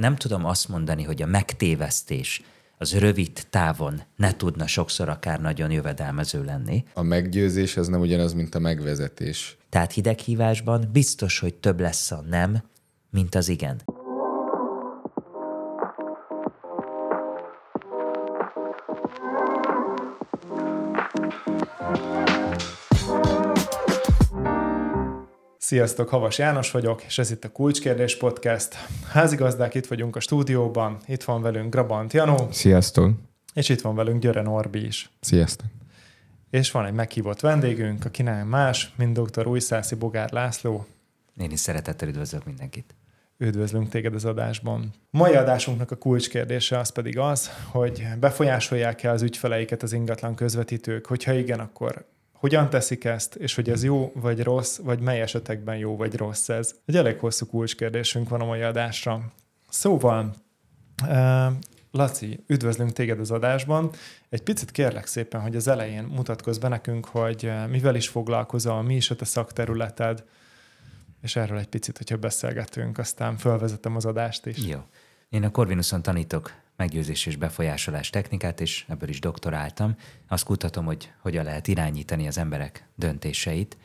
nem tudom azt mondani, hogy a megtévesztés az rövid távon ne tudna sokszor akár nagyon jövedelmező lenni. A meggyőzés az nem ugyanaz, mint a megvezetés. Tehát hideghívásban biztos, hogy több lesz a nem, mint az igen. Sziasztok, Havas János vagyok, és ez itt a Kulcskérdés Podcast. Házigazdák, itt vagyunk a stúdióban, itt van velünk Grabant Janó. Sziasztok. És itt van velünk Györe Norbi is. Sziasztok. És van egy meghívott vendégünk, aki nem más, mint dr. Újszászi Bogár László. Én is szeretettel üdvözlök mindenkit. Üdvözlünk téged az adásban. Mai adásunknak a kulcskérdése az pedig az, hogy befolyásolják-e az ügyfeleiket az ingatlan közvetítők, hogyha igen, akkor hogyan teszik ezt, és hogy ez jó vagy rossz, vagy mely esetekben jó vagy rossz ez. Egy elég hosszú kulcskérdésünk van a mai adásra. Szóval, uh, Laci, üdvözlünk téged az adásban. Egy picit kérlek szépen, hogy az elején mutatkozz be nekünk, hogy mivel is foglalkozol, mi is a te szakterületed, és erről egy picit, hogyha beszélgetünk, aztán felvezetem az adást is. Jó. Én a Corvinuson tanítok meggyőzés és befolyásolás technikát, és ebből is doktoráltam. Azt kutatom, hogy hogyan lehet irányítani az emberek döntéseit.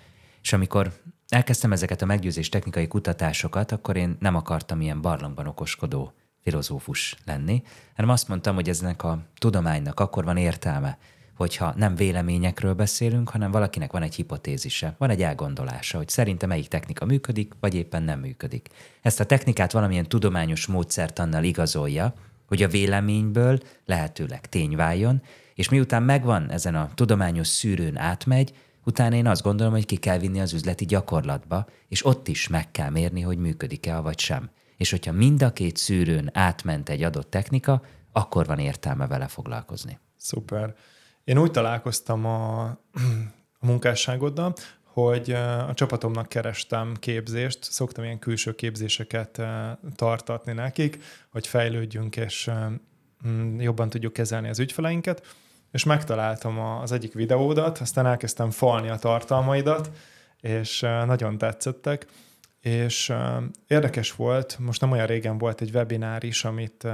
És amikor elkezdtem ezeket a meggyőzés technikai kutatásokat, akkor én nem akartam ilyen barlangban okoskodó filozófus lenni, hanem azt mondtam, hogy eznek a tudománynak akkor van értelme, hogyha nem véleményekről beszélünk, hanem valakinek van egy hipotézise, van egy elgondolása, hogy szerintem melyik technika működik, vagy éppen nem működik. Ezt a technikát valamilyen tudományos módszertannal igazolja, hogy a véleményből lehetőleg tény váljon, és miután megvan ezen a tudományos szűrőn átmegy, utána én azt gondolom, hogy ki kell vinni az üzleti gyakorlatba, és ott is meg kell mérni, hogy működik-e, vagy sem. És hogyha mind a két szűrőn átment egy adott technika, akkor van értelme vele foglalkozni. Szuper. Én úgy találkoztam a, a munkásságoddal, hogy a csapatomnak kerestem képzést, szoktam ilyen külső képzéseket tartatni nekik, hogy fejlődjünk és jobban tudjuk kezelni az ügyfeleinket, és megtaláltam az egyik videódat, aztán elkezdtem falni a tartalmaidat, és nagyon tetszettek, és érdekes volt, most nem olyan régen volt egy webinár is, amit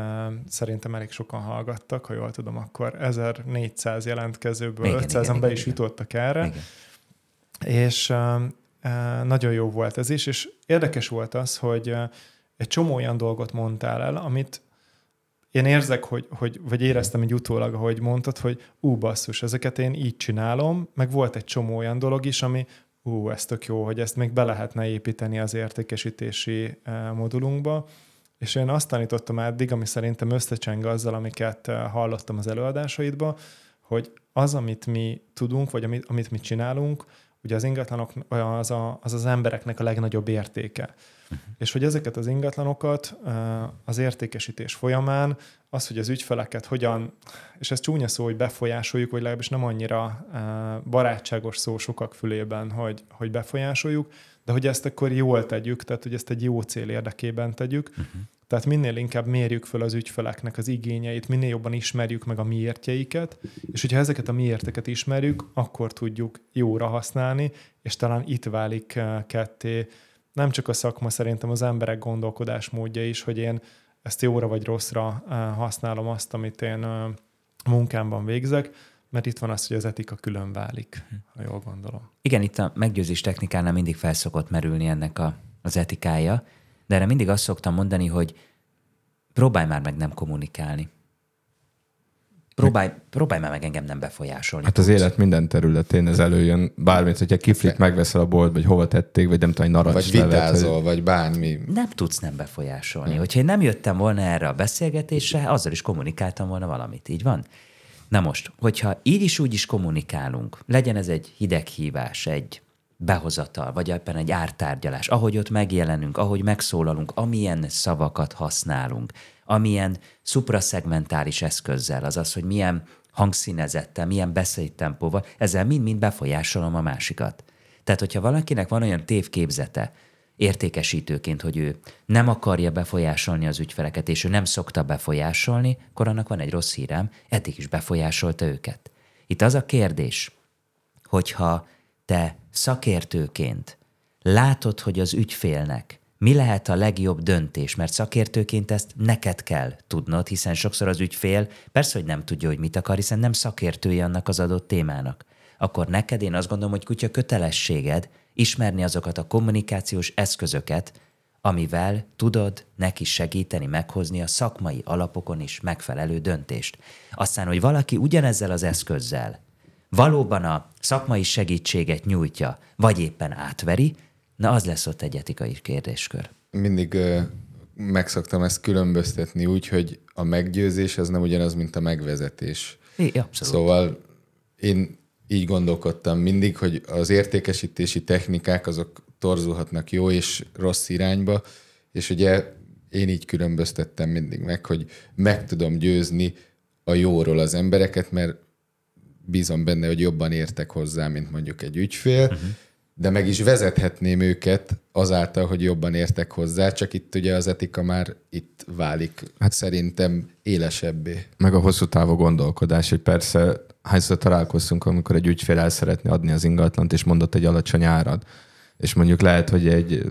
szerintem elég sokan hallgattak, ha jól tudom, akkor 1400 jelentkezőből 500-an be is jutottak erre, igen és nagyon jó volt ez is, és érdekes volt az, hogy egy csomó olyan dolgot mondtál el, amit én érzek, hogy, hogy, vagy éreztem egy utólag, ahogy mondtad, hogy ú, basszus, ezeket én így csinálom, meg volt egy csomó olyan dolog is, ami ú, ez tök jó, hogy ezt még be lehetne építeni az értékesítési modulunkba, és én azt tanítottam eddig, ami szerintem összecseng azzal, amiket hallottam az előadásaidba, hogy az, amit mi tudunk, vagy amit, amit mi csinálunk, ugye az ingatlanok az, a, az az embereknek a legnagyobb értéke. Uh-huh. És hogy ezeket az ingatlanokat az értékesítés folyamán, az, hogy az ügyfeleket hogyan, és ez csúnya szó, hogy befolyásoljuk, vagy legalábbis nem annyira barátságos szó sokak fülében, hogy, hogy befolyásoljuk, de hogy ezt akkor jól tegyük, tehát hogy ezt egy jó cél érdekében tegyük, uh-huh. Tehát minél inkább mérjük föl az ügyfeleknek az igényeit, minél jobban ismerjük meg a miértjeiket, és hogyha ezeket a miérteket ismerjük, akkor tudjuk jóra használni, és talán itt válik eh, ketté. Nem csak a szakma, szerintem az emberek gondolkodásmódja is, hogy én ezt jóra vagy rosszra eh, használom azt, amit én eh, munkámban végzek, mert itt van az, hogy az etika külön válik, ha jól gondolom. Igen, itt a meggyőzés technikánál mindig felszokott merülni ennek a, az etikája, de erre mindig azt szoktam mondani, hogy próbálj már meg nem kommunikálni. Próbálj, próbálj már meg engem nem befolyásolni. Hát az élet minden területén ez előjön. Bármit, hogyha kiflit megveszel a bolt, vagy hova tették, vagy nem tudom, narancs Vagy vitázol, vagy... vagy bármi. Nem tudsz nem befolyásolni. Hmm. Hogyha én nem jöttem volna erre a beszélgetésre, azzal is kommunikáltam volna valamit. Így van? Na most, hogyha így is úgy is kommunikálunk, legyen ez egy hideghívás, egy behozatal, vagy éppen egy ártárgyalás, ahogy ott megjelenünk, ahogy megszólalunk, amilyen szavakat használunk, amilyen szupraszegmentális eszközzel, azaz, hogy milyen hangszínezettel, milyen beszédtempóval, ezzel mind-mind befolyásolom a másikat. Tehát, hogyha valakinek van olyan tévképzete, értékesítőként, hogy ő nem akarja befolyásolni az ügyfeleket, és ő nem szokta befolyásolni, akkor annak van egy rossz hírem, eddig is befolyásolta őket. Itt az a kérdés, hogyha te szakértőként látod, hogy az ügyfélnek mi lehet a legjobb döntés, mert szakértőként ezt neked kell tudnod, hiszen sokszor az ügyfél persze, hogy nem tudja, hogy mit akar, hiszen nem szakértője annak az adott témának. Akkor neked én azt gondolom, hogy kutya kötelességed ismerni azokat a kommunikációs eszközöket, amivel tudod neki segíteni meghozni a szakmai alapokon is megfelelő döntést. Aztán, hogy valaki ugyanezzel az eszközzel valóban a szakmai segítséget nyújtja, vagy éppen átveri, na az lesz ott egy etikai kérdéskör. Mindig uh, megszoktam ezt különböztetni úgy, hogy a meggyőzés az nem ugyanaz, mint a megvezetés. É, abszolút. Szóval én így gondolkodtam mindig, hogy az értékesítési technikák azok torzulhatnak jó és rossz irányba, és ugye én így különböztettem mindig meg, hogy meg tudom győzni a jóról az embereket, mert bízom benne, hogy jobban értek hozzá, mint mondjuk egy ügyfél, uh-huh. de meg is vezethetném őket azáltal, hogy jobban értek hozzá, csak itt ugye az etika már itt válik hát szerintem élesebbé. Meg a hosszú távú gondolkodás, hogy persze hányszor találkoztunk, amikor egy ügyfél el szeretné adni az ingatlant, és mondott egy alacsony árad, és mondjuk lehet, hogy egy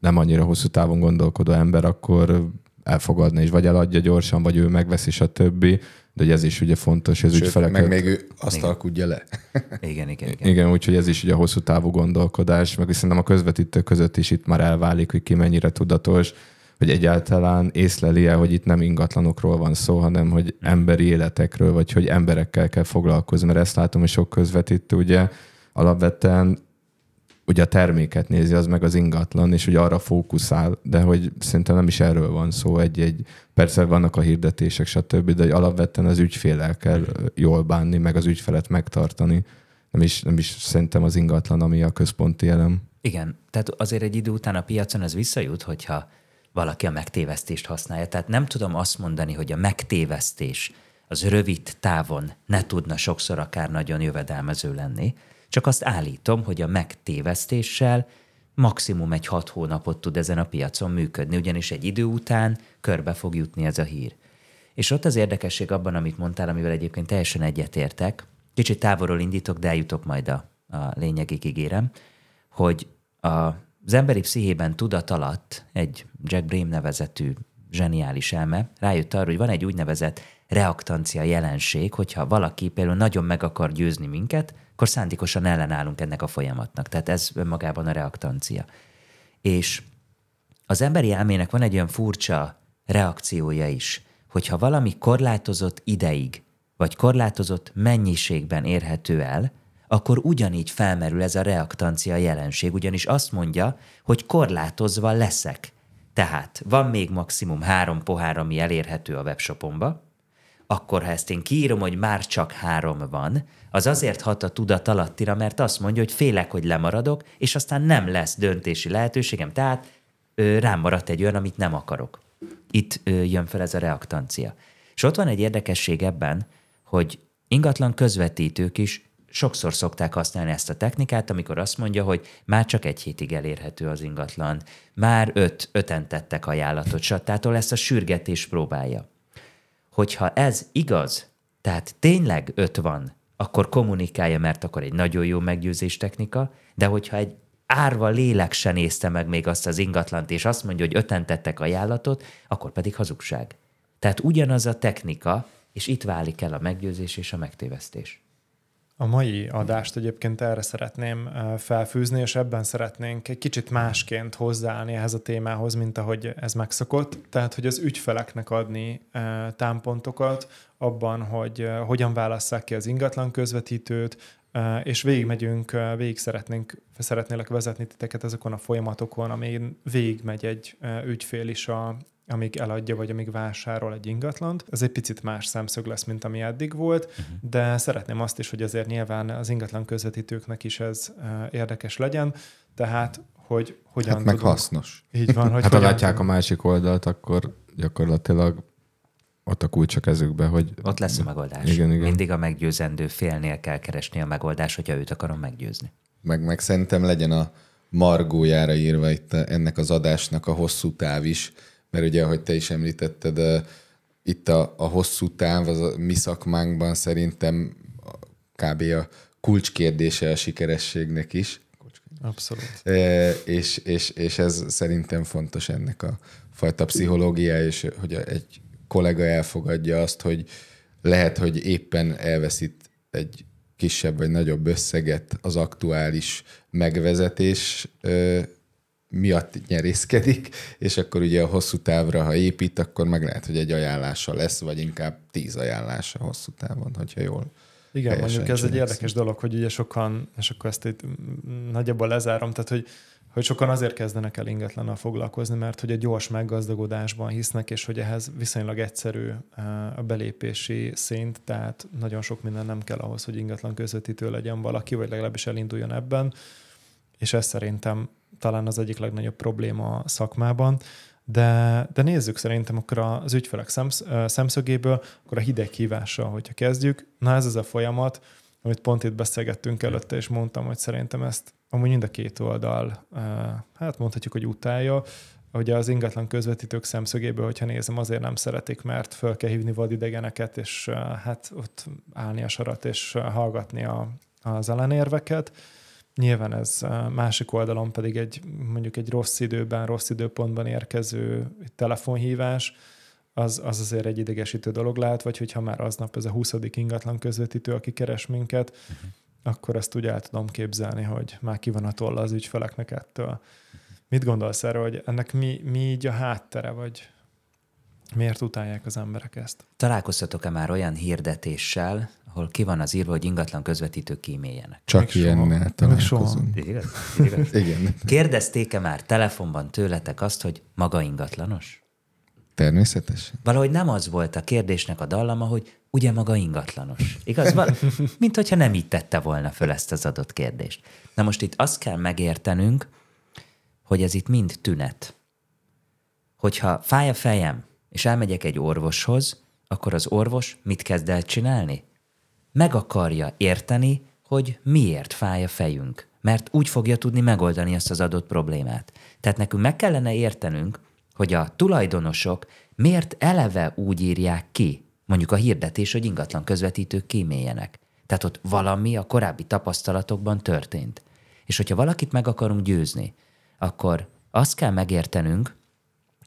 nem annyira hosszú távon gondolkodó ember akkor elfogadna, és vagy eladja gyorsan, vagy ő megveszi, a de ez is ugye fontos, ez Sőt, ügyfeleket... meg még ő azt igen. alkudja le. igen, igen, igen. Igen, úgyhogy ez is ugye a hosszú távú gondolkodás, meg szerintem a közvetítők között is itt már elválik, hogy ki mennyire tudatos, hogy egyáltalán észleli-e, hogy itt nem ingatlanokról van szó, hanem hogy emberi életekről, vagy hogy emberekkel kell foglalkozni, mert ezt látom, hogy sok közvetítő ugye alapvetően ugye a terméket nézi, az meg az ingatlan, és ugye arra fókuszál, de hogy szerintem nem is erről van szó. Egy, egy, persze vannak a hirdetések, stb., de hogy alapvetően az ügyfélel kell jól bánni, meg az ügyfelet megtartani. Nem is, nem is szerintem az ingatlan, ami a központi elem. Igen, tehát azért egy idő után a piacon ez visszajut, hogyha valaki a megtévesztést használja. Tehát nem tudom azt mondani, hogy a megtévesztés az rövid távon ne tudna sokszor akár nagyon jövedelmező lenni, csak azt állítom, hogy a megtévesztéssel maximum egy hat hónapot tud ezen a piacon működni, ugyanis egy idő után körbe fog jutni ez a hír. És ott az érdekesség abban, amit mondtál, amivel egyébként teljesen egyetértek, kicsit távolról indítok, de eljutok majd a, a lényegig ígérem, hogy a, az emberi pszichében tudat alatt egy Jack Brame nevezetű zseniális elme rájött arra, hogy van egy úgynevezett reaktancia jelenség, hogyha valaki például nagyon meg akar győzni minket, akkor szándékosan ellenállunk ennek a folyamatnak. Tehát ez önmagában a reaktancia. És az emberi elmének van egy olyan furcsa reakciója is, hogyha valami korlátozott ideig, vagy korlátozott mennyiségben érhető el, akkor ugyanígy felmerül ez a reaktancia jelenség, ugyanis azt mondja, hogy korlátozva leszek. Tehát van még maximum három pohár, ami elérhető a webshopomba, akkor ha ezt én kiírom, hogy már csak három van, az azért hat a tudat alattira, mert azt mondja, hogy félek, hogy lemaradok, és aztán nem lesz döntési lehetőségem, tehát ö, rám maradt egy olyan, amit nem akarok. Itt ö, jön fel ez a reaktancia. És ott van egy érdekesség ebben, hogy ingatlan közvetítők is sokszor szokták használni ezt a technikát, amikor azt mondja, hogy már csak egy hétig elérhető az ingatlan, már öt, öten tettek ajánlatot, satától ezt a sürgetés próbálja. Hogyha ez igaz, tehát tényleg öt van, akkor kommunikálja, mert akkor egy nagyon jó meggyőzés technika, de hogyha egy árva lélek se nézte meg még azt az ingatlant, és azt mondja, hogy öten tettek ajánlatot, akkor pedig hazugság. Tehát ugyanaz a technika, és itt válik el a meggyőzés és a megtévesztés. A mai adást egyébként erre szeretném felfűzni, és ebben szeretnénk egy kicsit másként hozzáállni ehhez a témához, mint ahogy ez megszokott. Tehát, hogy az ügyfeleknek adni támpontokat abban, hogy hogyan válasszák ki az ingatlan közvetítőt, és végigmegyünk, végig szeretnénk, szeretnélek vezetni titeket ezekon a folyamatokon, amin végigmegy egy ügyfél is a, amíg eladja, vagy amíg vásárol egy ingatlant. Ez egy picit más szemszög lesz, mint ami eddig volt, uh-huh. de szeretném azt is, hogy azért nyilván az ingatlan közvetítőknek is ez érdekes legyen, tehát hogy hogyan hát meg tudunk, hasznos. Így van, hogy hát ha látják a másik oldalt, akkor gyakorlatilag ott a kulcs a kezükbe, hogy... Ott lesz a megoldás. Igen, igen. Mindig a meggyőzendő félnél kell keresni a megoldás, hogyha őt akarom meggyőzni. Meg, meg szerintem legyen a margójára írva itt ennek az adásnak a hosszú táv is, mert ugye, ahogy te is említetted, itt a, a hosszú táv az a mi szakmánkban szerintem kb. a kulcskérdése a sikerességnek is. Abszolút. E, és, és, és ez szerintem fontos ennek a fajta pszichológia, és hogy egy kollega elfogadja azt, hogy lehet, hogy éppen elveszít egy kisebb vagy nagyobb összeget az aktuális megvezetés miatt nyerészkedik, és akkor ugye a hosszú távra, ha épít, akkor meg lehet, hogy egy ajánlása lesz, vagy inkább tíz ajánlása hosszú távon, hogyha jól igen, mondjuk ez egy érdekes dolog, hogy ugye sokan, és akkor ezt itt nagyjából lezárom, tehát hogy, hogy sokan azért kezdenek el ingatlannal foglalkozni, mert hogy a gyors meggazdagodásban hisznek, és hogy ehhez viszonylag egyszerű a belépési szint, tehát nagyon sok minden nem kell ahhoz, hogy ingatlan közvetítő legyen valaki, vagy legalábbis elinduljon ebben, és ez szerintem talán az egyik legnagyobb probléma a szakmában. De, de nézzük szerintem akkor az ügyfelek szemsz, szemszögéből, akkor a hívással, hogyha kezdjük. Na ez az a folyamat, amit pont itt beszélgettünk előtte, és mondtam, hogy szerintem ezt amúgy mind a két oldal, hát mondhatjuk, hogy utálja, hogy az ingatlan közvetítők szemszögéből, hogyha nézem, azért nem szeretik, mert föl kell hívni vadidegeneket, és hát ott állni a sarat, és hallgatni a, az ellenérveket. Nyilván ez másik oldalon pedig egy mondjuk egy rossz időben, rossz időpontban érkező telefonhívás, az, az azért egy idegesítő dolog lehet, vagy hogyha már aznap ez a 20. ingatlan közvetítő, aki keres minket, uh-huh. akkor ezt úgy el tudom képzelni, hogy már ki van a tolla az ügyfeleknek ettől. Uh-huh. Mit gondolsz erről, hogy ennek mi, mi így a háttere, vagy miért utálják az emberek ezt? Találkoztatok-e már olyan hirdetéssel, ahol ki van az írva, hogy ingatlan közvetítők kíméljenek. Csak ilyennel találkozunk. Igaz? Igaz? Igen. Kérdezték-e már telefonban tőletek azt, hogy maga ingatlanos? Természetesen. Valahogy nem az volt a kérdésnek a dallama, hogy ugye maga ingatlanos. Igaz? Val- Mint hogyha nem így tette volna föl ezt az adott kérdést. Na most itt azt kell megértenünk, hogy ez itt mind tünet. Hogyha fáj a fejem, és elmegyek egy orvoshoz, akkor az orvos mit kezd el csinálni? Meg akarja érteni, hogy miért fáj a fejünk, mert úgy fogja tudni megoldani ezt az adott problémát. Tehát nekünk meg kellene értenünk, hogy a tulajdonosok miért eleve úgy írják ki, mondjuk a hirdetés, hogy ingatlan közvetítők kíméljenek. Tehát ott valami a korábbi tapasztalatokban történt. És hogyha valakit meg akarunk győzni, akkor azt kell megértenünk,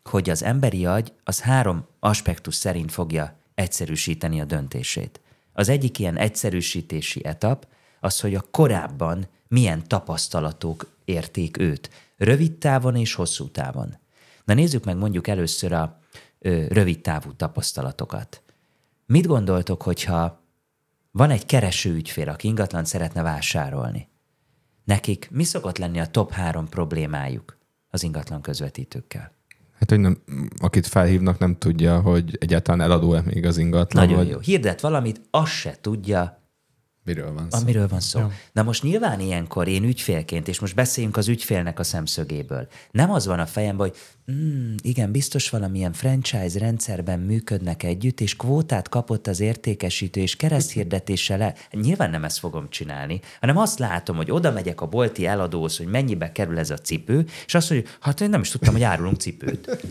hogy az emberi agy az három aspektus szerint fogja egyszerűsíteni a döntését. Az egyik ilyen egyszerűsítési etap az, hogy a korábban milyen tapasztalatok érték őt, rövid távon és hosszú távon. Na nézzük meg mondjuk először a ö, rövid távú tapasztalatokat. Mit gondoltok, hogyha van egy kereső ügyfél, aki ingatlan szeretne vásárolni? Nekik mi szokott lenni a top három problémájuk az ingatlan közvetítőkkel? Hát, hogy nem, akit felhívnak, nem tudja, hogy egyáltalán eladó-e még az ingatlan. Nagyon vagy... jó. Hirdet valamit, azt se tudja, Miről van szó? Amiről van szó. Ja. Na most nyilván ilyenkor én ügyfélként, és most beszéljünk az ügyfélnek a szemszögéből. Nem az van a fejemben, hogy mm, igen, biztos valamilyen franchise rendszerben működnek együtt, és kvótát kapott az értékesítő, és kereszthirdetéssel le. Nyilván nem ezt fogom csinálni, hanem azt látom, hogy oda megyek a bolti eladóhoz, hogy mennyibe kerül ez a cipő, és azt mondja, hát én nem is tudtam, hogy árulunk cipőt.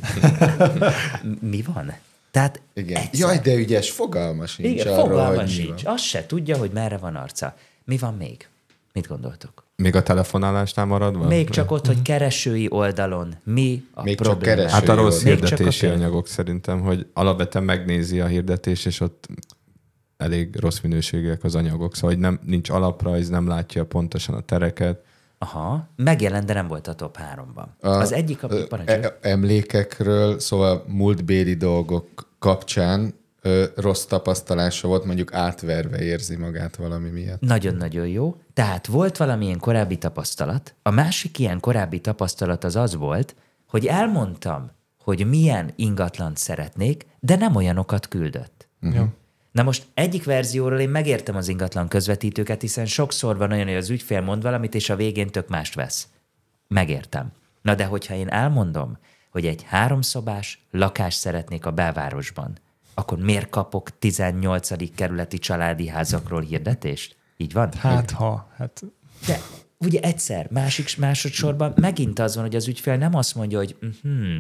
Mi van? Tehát Igen. Egyszer. Jaj, de ügyes, fogalmas nincs Igen, arra, fogalmas sincs. Azt se tudja, hogy merre van arca. Mi van még? Mit gondoltok? Még a telefonálásnál maradva? Még csak ott, hogy keresői oldalon mi a Még probléma. Csak keresői hát a rossz Még hirdetési anyagok szerintem, hogy alapvetően megnézi a hirdetés, és ott elég rossz minőségűek az anyagok. Szóval hogy nem, nincs alaprajz, nem látja pontosan a tereket. Aha, megjelent, de nem volt a top háromban. A, az egyik a e- Emlékekről, szóval múltbéli dolgok kapcsán ö, rossz tapasztalása volt, mondjuk átverve érzi magát valami miatt. Nagyon-nagyon jó. Tehát volt valamilyen korábbi tapasztalat. A másik ilyen korábbi tapasztalat az az volt, hogy elmondtam, hogy milyen ingatlant szeretnék, de nem olyanokat küldött. Uh-huh. Na most egyik verzióról én megértem az ingatlan közvetítőket, hiszen sokszor van olyan, hogy az ügyfél mond valamit, és a végén tök mást vesz. Megértem. Na de hogyha én elmondom, hogy egy háromszobás lakást szeretnék a belvárosban, akkor miért kapok 18. kerületi családi házakról hirdetést? Így van? Hát ha, hát... De ugye egyszer, másik, másodszorban megint az van, hogy az ügyfél nem azt mondja, hogy hm,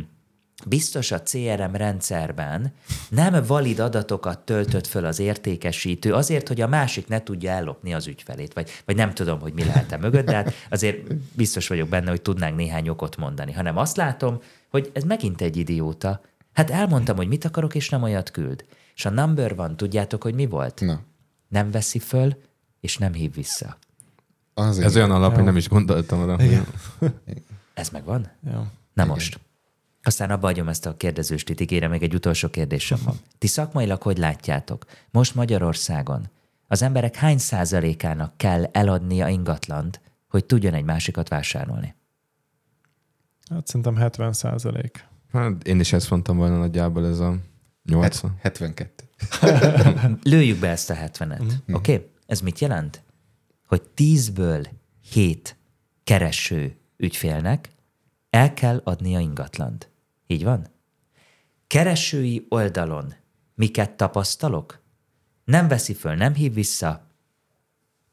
biztos a CRM rendszerben nem valid adatokat töltött föl az értékesítő azért, hogy a másik ne tudja ellopni az ügyfelét, vagy, vagy nem tudom, hogy mi lehet -e mögött, de hát azért biztos vagyok benne, hogy tudnánk néhány okot mondani, hanem azt látom, hogy ez megint egy idióta. Hát elmondtam, hogy mit akarok, és nem olyat küld. És a number van, tudjátok, hogy mi volt? Na, Nem veszi föl, és nem hív vissza. azért. Ez olyan alap, hogy nem is gondoltam arra. Igen. Ez megvan? Ja. Na most. Aztán abba hagyom ezt a kérdezőstit, ígérem, még egy utolsó kérdésem van. Ti szakmailag hogy látjátok? Most Magyarországon az emberek hány százalékának kell eladnia ingatlant, hogy tudjon egy másikat vásárolni? Hát szerintem 70 százalék. Hát én is ezt mondtam volna nagyjából ez a 80. Het- 72. Lőjük be ezt a 70-et. Oké? Okay? Ez mit jelent? Hogy 10-ből 7 kereső ügyfélnek el kell adnia ingatlant. Így van? Keresői oldalon miket tapasztalok? Nem veszi föl, nem hív vissza,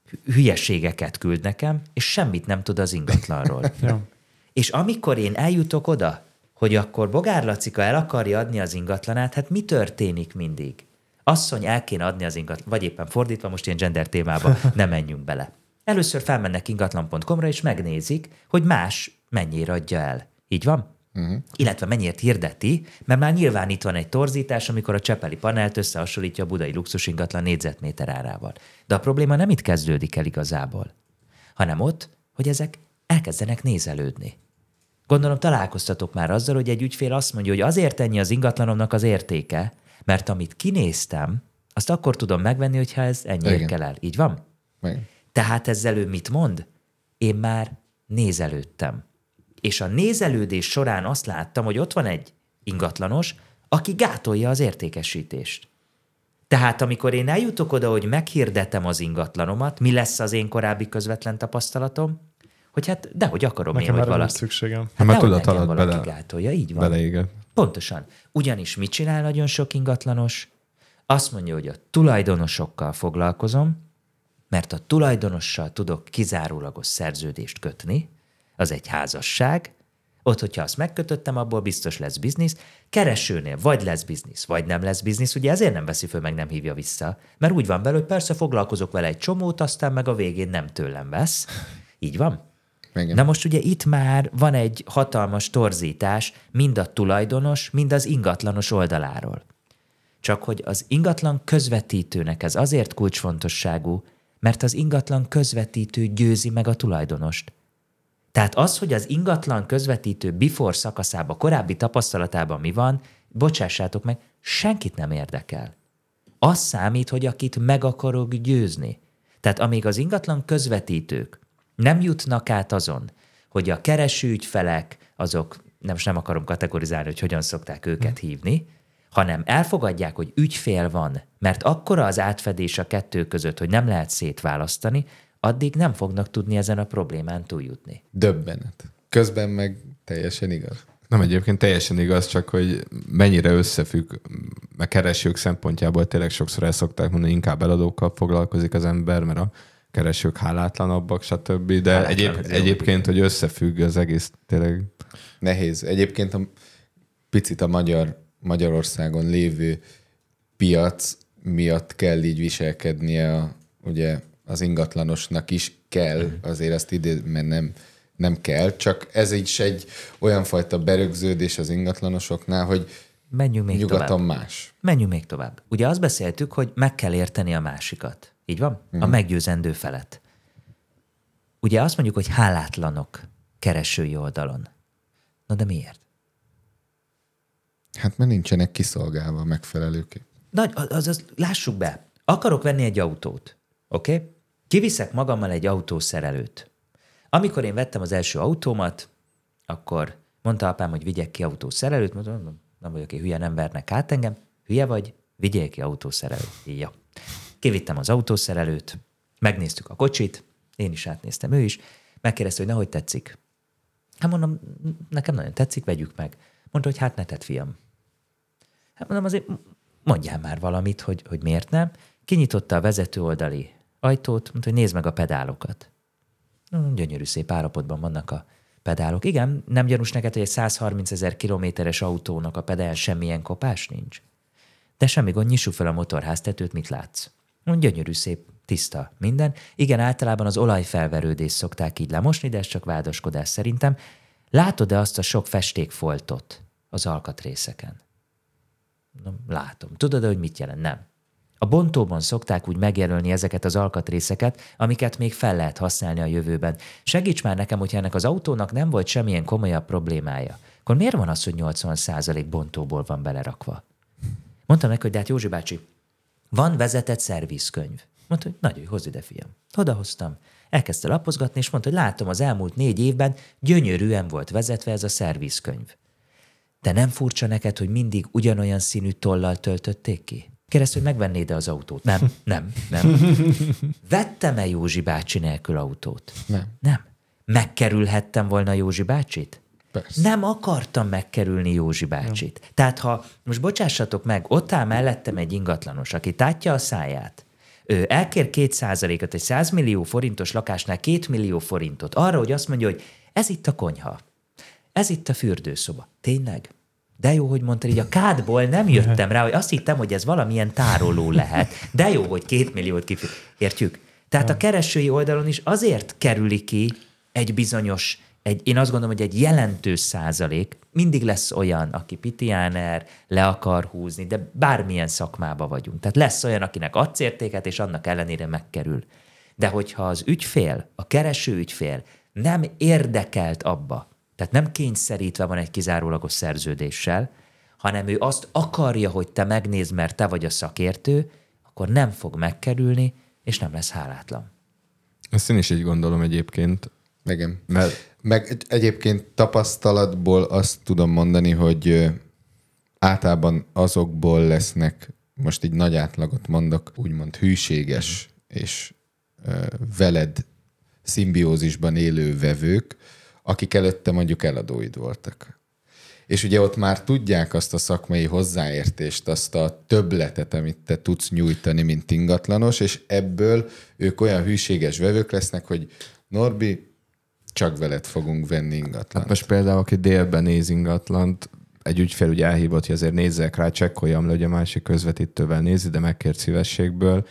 hü- hülyeségeket küld nekem, és semmit nem tud az ingatlanról. És amikor én eljutok oda, hogy akkor Bogár Lacika el akarja adni az ingatlanát, hát mi történik mindig? Asszony el kéne adni az ingatlan, vagy éppen fordítva, most ilyen gender témába nem menjünk bele. Először felmennek ingatlan.com-ra, és megnézik, hogy más mennyire adja el. Így van? Uh-huh. Illetve mennyiért hirdeti, mert már nyilván itt van egy torzítás, amikor a Csepeli panelt összehasonlítja a budai luxus ingatlan négyzetméter árával. De a probléma nem itt kezdődik el igazából, hanem ott, hogy ezek elkezdenek nézelődni. Gondolom találkoztatok már azzal, hogy egy ügyfél azt mondja, hogy azért ennyi az ingatlanomnak az értéke, mert amit kinéztem, azt akkor tudom megvenni, hogyha ez ennyiért Igen. kell el. Így van? Meg. Tehát ezzel ő mit mond? Én már nézelődtem. És a nézelődés során azt láttam, hogy ott van egy ingatlanos, aki gátolja az értékesítést. Tehát amikor én eljutok oda, hogy meghirdetem az ingatlanomat, mi lesz az én korábbi közvetlen tapasztalatom? Hogy hát dehogy akarom Nekem én, hogy valaki. szükségem. Hát engem alatt valaki bele, gátolja, így van. beleégett. Pontosan. Ugyanis mit csinál nagyon sok ingatlanos? Azt mondja, hogy a tulajdonosokkal foglalkozom, mert a tulajdonossal tudok kizárólagos szerződést kötni, az egy házasság, ott, hogyha azt megkötöttem, abból biztos lesz biznisz. Keresőnél vagy lesz biznisz, vagy nem lesz biznisz, ugye ezért nem veszi föl, meg nem hívja vissza. Mert úgy van vele, hogy persze foglalkozok vele egy csomót, aztán meg a végén nem tőlem vesz. Így van? Igen. Na most ugye itt már van egy hatalmas torzítás mind a tulajdonos, mind az ingatlanos oldaláról. Csak hogy az ingatlan közvetítőnek ez azért kulcsfontosságú, mert az ingatlan közvetítő győzi meg a tulajdonost. Tehát az, hogy az ingatlan közvetítő before szakaszában, korábbi tapasztalatában mi van, bocsássátok meg, senkit nem érdekel. Az számít, hogy akit meg akarok győzni. Tehát amíg az ingatlan közvetítők nem jutnak át azon, hogy a kereső ügyfelek, azok, nem, most nem akarom kategorizálni, hogy hogyan szokták őket hívni, hanem elfogadják, hogy ügyfél van, mert akkora az átfedés a kettő között, hogy nem lehet szétválasztani, addig nem fognak tudni ezen a problémán túljutni. Döbbenet. Közben meg teljesen igaz. Nem egyébként teljesen igaz, csak hogy mennyire összefügg, mert keresők szempontjából tényleg sokszor el szokták mondani, inkább eladókkal foglalkozik az ember, mert a keresők hálátlanabbak, stb. De Hálátlan, egyéb, egyébként, hogy összefügg az egész tényleg. Nehéz. Egyébként a picit a magyar, Magyarországon lévő piac miatt kell így viselkednie a, ugye az ingatlanosnak is kell, azért ezt idő, mert nem, nem kell, csak ez is egy olyan fajta berögződés az ingatlanosoknál, hogy Menjünk még nyugaton tovább. más. Menjünk még tovább. Ugye azt beszéltük, hogy meg kell érteni a másikat. Így van? A meggyőzendő felet. Ugye azt mondjuk, hogy hálátlanok keresői oldalon. Na de miért? Hát mert nincsenek kiszolgálva megfelelőképp. Nagy, az, az, az, lássuk be. Akarok venni egy autót. Oké? Okay? Kiviszek magammal egy autószerelőt. Amikor én vettem az első autómat, akkor mondta apám, hogy vigyek ki autószerelőt. Mondom, nem vagyok én hülye, nem vernek át engem. Hülye vagy? Vigyél ki autószerelőt. Ja. Kivittem az autószerelőt, megnéztük a kocsit, én is átnéztem, ő is. Megkérdezte, hogy nehogy tetszik. Hát mondom, nekem nagyon tetszik, vegyük meg. Mondta, hogy hát ne tedd, fiam. Hát mondom, azért mondjál már valamit, hogy, hogy miért nem. Kinyitotta a vezető oldali ajtót, mondta, hogy nézd meg a pedálokat. Gyönyörű szép állapotban vannak a pedálok. Igen, nem gyanús neked, hogy egy 130 ezer kilométeres autónak a pedál semmilyen kopás nincs? De semmi gond, nyissuk fel a motorháztetőt, mit látsz? Gyönyörű, szép, tiszta minden. Igen, általában az olajfelverődést szokták így lemosni, de ez csak vádaskodás szerintem. Látod-e azt a sok festékfoltot az alkatrészeken? Na, látom. Tudod, hogy mit jelent? Nem. A bontóban szokták úgy megjelölni ezeket az alkatrészeket, amiket még fel lehet használni a jövőben. Segíts már nekem, hogyha ennek az autónak nem volt semmilyen komolyabb problémája. Akkor miért van az, hogy 80% bontóból van belerakva? Mondtam neki, hogy de hát Józsi bácsi, van vezetett szervizkönyv. Mondta, hogy nagyon jó, hozz ide, fiam. Odahoztam. Elkezdte lapozgatni, és mondta, hogy látom, az elmúlt négy évben gyönyörűen volt vezetve ez a szervizkönyv. De nem furcsa neked, hogy mindig ugyanolyan színű tollal töltötték ki? Kérdezte, hogy megvennéd-e az autót? Nem, nem, nem. Vettem-e Józsi bácsi nélkül autót? Nem. Nem. Megkerülhettem volna Józsi bácsit? Persze. Nem akartam megkerülni Józsi bácsit. Nem. Tehát ha, most bocsássatok meg, ott áll mellettem egy ingatlanos, aki tátja a száját, ő elkér két százalékot egy 100 millió forintos lakásnál két millió forintot arra, hogy azt mondja, hogy ez itt a konyha, ez itt a fürdőszoba. Tényleg? De jó, hogy mondtad, így a kádból nem jöttem rá, hogy azt hittem, hogy ez valamilyen tároló lehet. De jó, hogy két milliót kifizet. Értjük? Tehát a keresői oldalon is azért kerüli ki egy bizonyos, egy, én azt gondolom, hogy egy jelentős százalék, mindig lesz olyan, aki pitiáner, le akar húzni, de bármilyen szakmába vagyunk. Tehát lesz olyan, akinek adsz értéket, és annak ellenére megkerül. De hogyha az ügyfél, a kereső ügyfél nem érdekelt abba, tehát nem kényszerítve van egy kizárólagos szerződéssel, hanem ő azt akarja, hogy te megnézd, mert te vagy a szakértő, akkor nem fog megkerülni, és nem lesz hálátlan. Ezt én is így gondolom egyébként. Igen. Mert Meg egy- egyébként tapasztalatból azt tudom mondani, hogy általában azokból lesznek, most így nagy átlagot mondok, úgymond hűséges és ö, veled szimbiózisban élő vevők, akik előtte mondjuk eladóid voltak. És ugye ott már tudják azt a szakmai hozzáértést, azt a többletet, amit te tudsz nyújtani, mint ingatlanos, és ebből ők olyan hűséges vevők lesznek, hogy Norbi, csak veled fogunk venni ingatlant. Hát most például, aki délben néz ingatlant, egy ügyfél ugye elhívott, hogy azért nézzek rá, csekkoljam le, hogy a másik közvetítővel nézi, de megkért szívességből.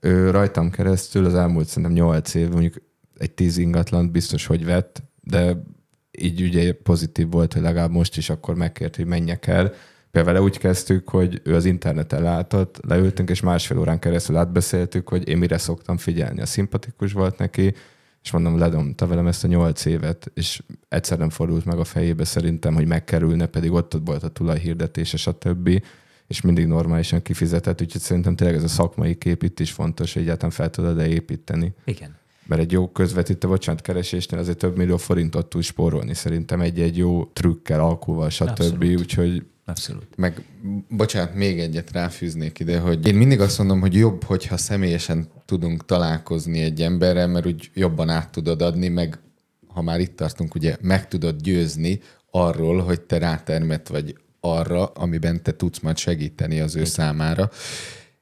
Ő rajtam keresztül az elmúlt szerintem 8 év, mondjuk egy 10 ingatlant biztos, hogy vett, de így ugye pozitív volt, hogy legalább most is akkor megkért, hogy menjek el. Például vele úgy kezdtük, hogy ő az interneten látott, leültünk, és másfél órán keresztül átbeszéltük, hogy én mire szoktam figyelni. A szimpatikus volt neki, és mondom, ledomta velem ezt a nyolc évet, és egyszer nem fordult meg a fejébe szerintem, hogy megkerülne, pedig ott volt a tulajhirdetése, stb. és mindig normálisan kifizetett, úgyhogy szerintem tényleg ez a szakmai kép itt is fontos, hogy egyáltalán fel tudod-e építeni. Igen. Mert egy jó közvetítő, bocsánat, keresésnél azért több millió forintot tud spórolni szerintem egy-egy jó trükkel, alkuval, stb. Abszolút. Úgyhogy Abszolút. Meg, bocsánat, még egyet ráfűznék ide, hogy én mindig azt mondom, hogy jobb, hogyha személyesen tudunk találkozni egy emberrel, mert úgy jobban át tudod adni, meg ha már itt tartunk, ugye meg tudod győzni arról, hogy te rátermet vagy arra, amiben te tudsz majd segíteni az ő számára.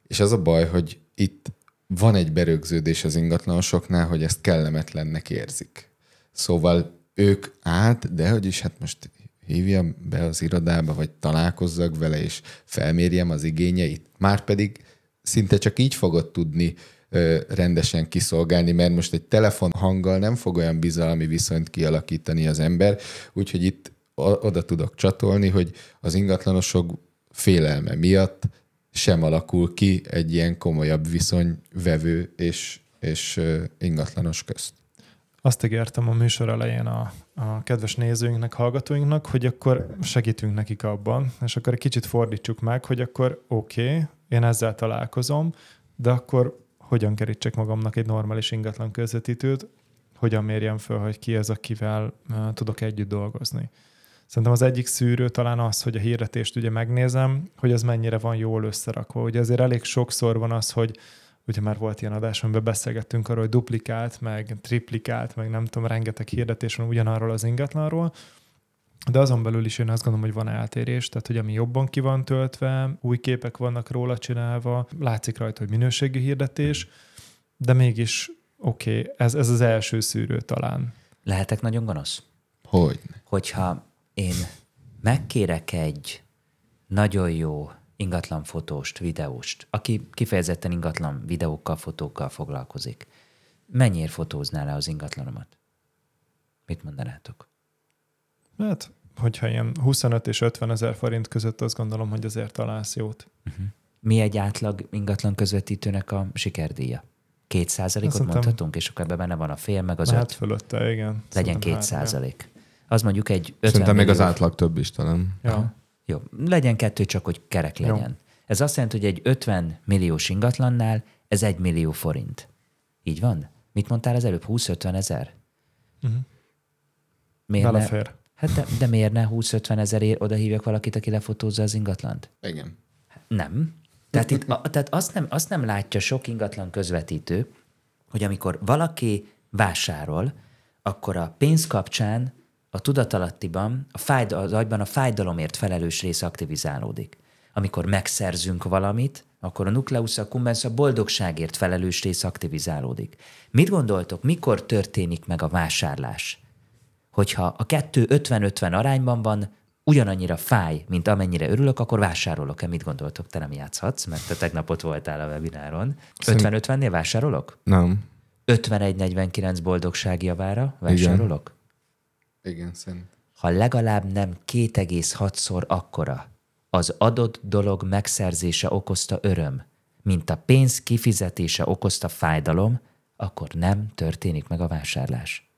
És az a baj, hogy itt van egy berögződés az ingatlanosoknál, hogy ezt kellemetlennek érzik. Szóval ők át, de hogy is, hát most hívjam be az irodába, vagy találkozzak vele, és felmérjem az igényeit. Márpedig szinte csak így fogod tudni ö, rendesen kiszolgálni, mert most egy telefon hanggal nem fog olyan bizalmi viszonyt kialakítani az ember, úgyhogy itt oda tudok csatolni, hogy az ingatlanosok félelme miatt sem alakul ki egy ilyen komolyabb viszony vevő és, és ingatlanos közt. Azt ígértem a műsor elején a, a kedves nézőinknek, hallgatóinknak, hogy akkor segítünk nekik abban, és akkor egy kicsit fordítsuk meg, hogy akkor oké, okay, én ezzel találkozom, de akkor hogyan kerítsek magamnak egy normális ingatlan közvetítőt, hogyan mérjem föl, hogy ki az, akivel uh, tudok együtt dolgozni. Szerintem az egyik szűrő talán az, hogy a hirdetést ugye megnézem, hogy az mennyire van jól összerakva. Ugye azért elég sokszor van az, hogy ugye már volt ilyen adás, amiben beszélgettünk arról, hogy duplikált, meg triplikált, meg nem tudom, rengeteg hirdetés van ugyanarról az ingatlanról, de azon belül is én azt gondolom, hogy van eltérés, tehát hogy ami jobban ki van töltve, új képek vannak róla csinálva, látszik rajta, hogy minőségi hirdetés, de mégis oké, okay, ez, ez az első szűrő talán. Lehetek nagyon gonosz? Hogy? Hogyha én megkérek egy nagyon jó ingatlan fotóst, videóst, aki kifejezetten ingatlan videókkal, fotókkal foglalkozik, mennyiért fotózná le az ingatlanomat? Mit mondanátok? Hát, hogyha ilyen 25 és 50 ezer forint között azt gondolom, hogy azért találsz jót. Mi egy átlag ingatlan közvetítőnek a sikerdíja? Két százalékot mondhatunk, és akkor ebben benne van a fél, meg az Hát öt. fölötte, igen. Legyen két százalék. Az mondjuk egy 50 Szerintem még az millió- átlag több is talán. Ja. Jó, legyen kettő, csak hogy kerek Jó. legyen. Ez azt jelenti, hogy egy 50 milliós ingatlannál ez egy millió forint. Így van? Mit mondtál az előbb? 20-50 ezer? Uh-huh. Miért ne, Belefér. hát de, de miért ne 20-50 ezerért oda hívjak valakit, aki lefotózza az ingatlant? Igen. Nem. Tehát, itt, a, tehát azt, nem, azt nem látja sok ingatlan közvetítő, hogy amikor valaki vásárol, akkor a pénz kapcsán a tudatalattiban, a fájd, az agyban a fájdalomért felelős rész aktivizálódik. Amikor megszerzünk valamit, akkor a nucleus accumbens a boldogságért felelős rész aktivizálódik. Mit gondoltok, mikor történik meg a vásárlás? hogyha a kettő 50-50 arányban van, ugyanannyira fáj, mint amennyire örülök, akkor vásárolok-e? Mit gondoltok? Te nem játszhatsz, mert te tegnap ott voltál a webináron. 50-50-nél vásárolok? Nem. 51-49 boldogság javára vásárolok? Igen, szerint. Ha legalább nem 2,6-szor akkora az adott dolog megszerzése okozta öröm, mint a pénz kifizetése okozta fájdalom, akkor nem történik meg a vásárlás.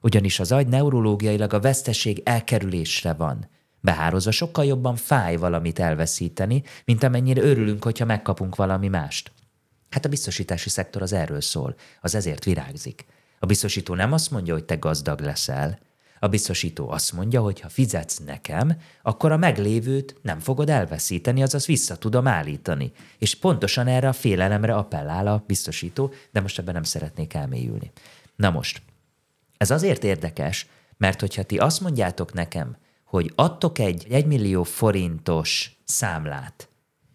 Ugyanis az agy neurológiailag a veszteség elkerülésre van. Behározva sokkal jobban fáj valamit elveszíteni, mint amennyire örülünk, hogyha megkapunk valami mást. Hát a biztosítási szektor az erről szól, az ezért virágzik. A biztosító nem azt mondja, hogy te gazdag leszel, a biztosító azt mondja, hogy ha fizetsz nekem, akkor a meglévőt nem fogod elveszíteni, azaz vissza tudom állítani. És pontosan erre a félelemre appellál a biztosító, de most ebben nem szeretnék elmélyülni. Na most, ez azért érdekes, mert hogyha ti azt mondjátok nekem, hogy adtok egy 1 millió forintos számlát,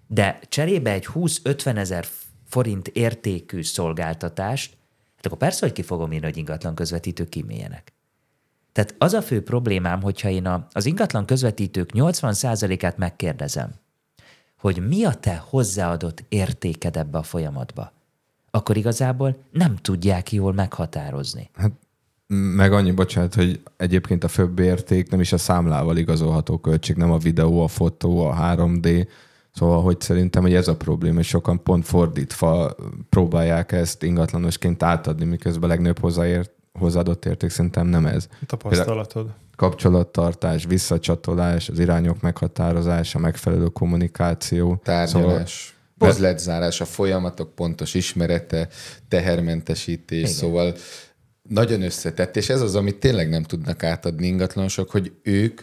de cserébe egy 20-50 ezer forint értékű szolgáltatást, hát akkor persze, hogy ki fogom írni, hogy ingatlan közvetítők kimélyenek. Tehát az a fő problémám, hogyha én a, az ingatlan közvetítők 80%-át megkérdezem, hogy mi a te hozzáadott értéked ebbe a folyamatba, akkor igazából nem tudják jól meghatározni. Meg annyi, bocsánat, hogy egyébként a főbb érték nem is a számlával igazolható költség, nem a videó, a fotó, a 3D, Szóval, hogy szerintem, hogy ez a probléma, és sokan pont fordítva próbálják ezt ingatlanosként átadni, miközben a legnagyobb hozzáért, hozzáadott érték szerintem nem ez. Tapasztalatod. Kapcsolattartás, visszacsatolás, az irányok meghatározása, megfelelő kommunikáció. Tárgyalás, szóval, üzletzárás, a folyamatok pontos ismerete, tehermentesítés, Igen. Igen. szóval nagyon összetett, és ez az, amit tényleg nem tudnak átadni ingatlanosok, hogy ők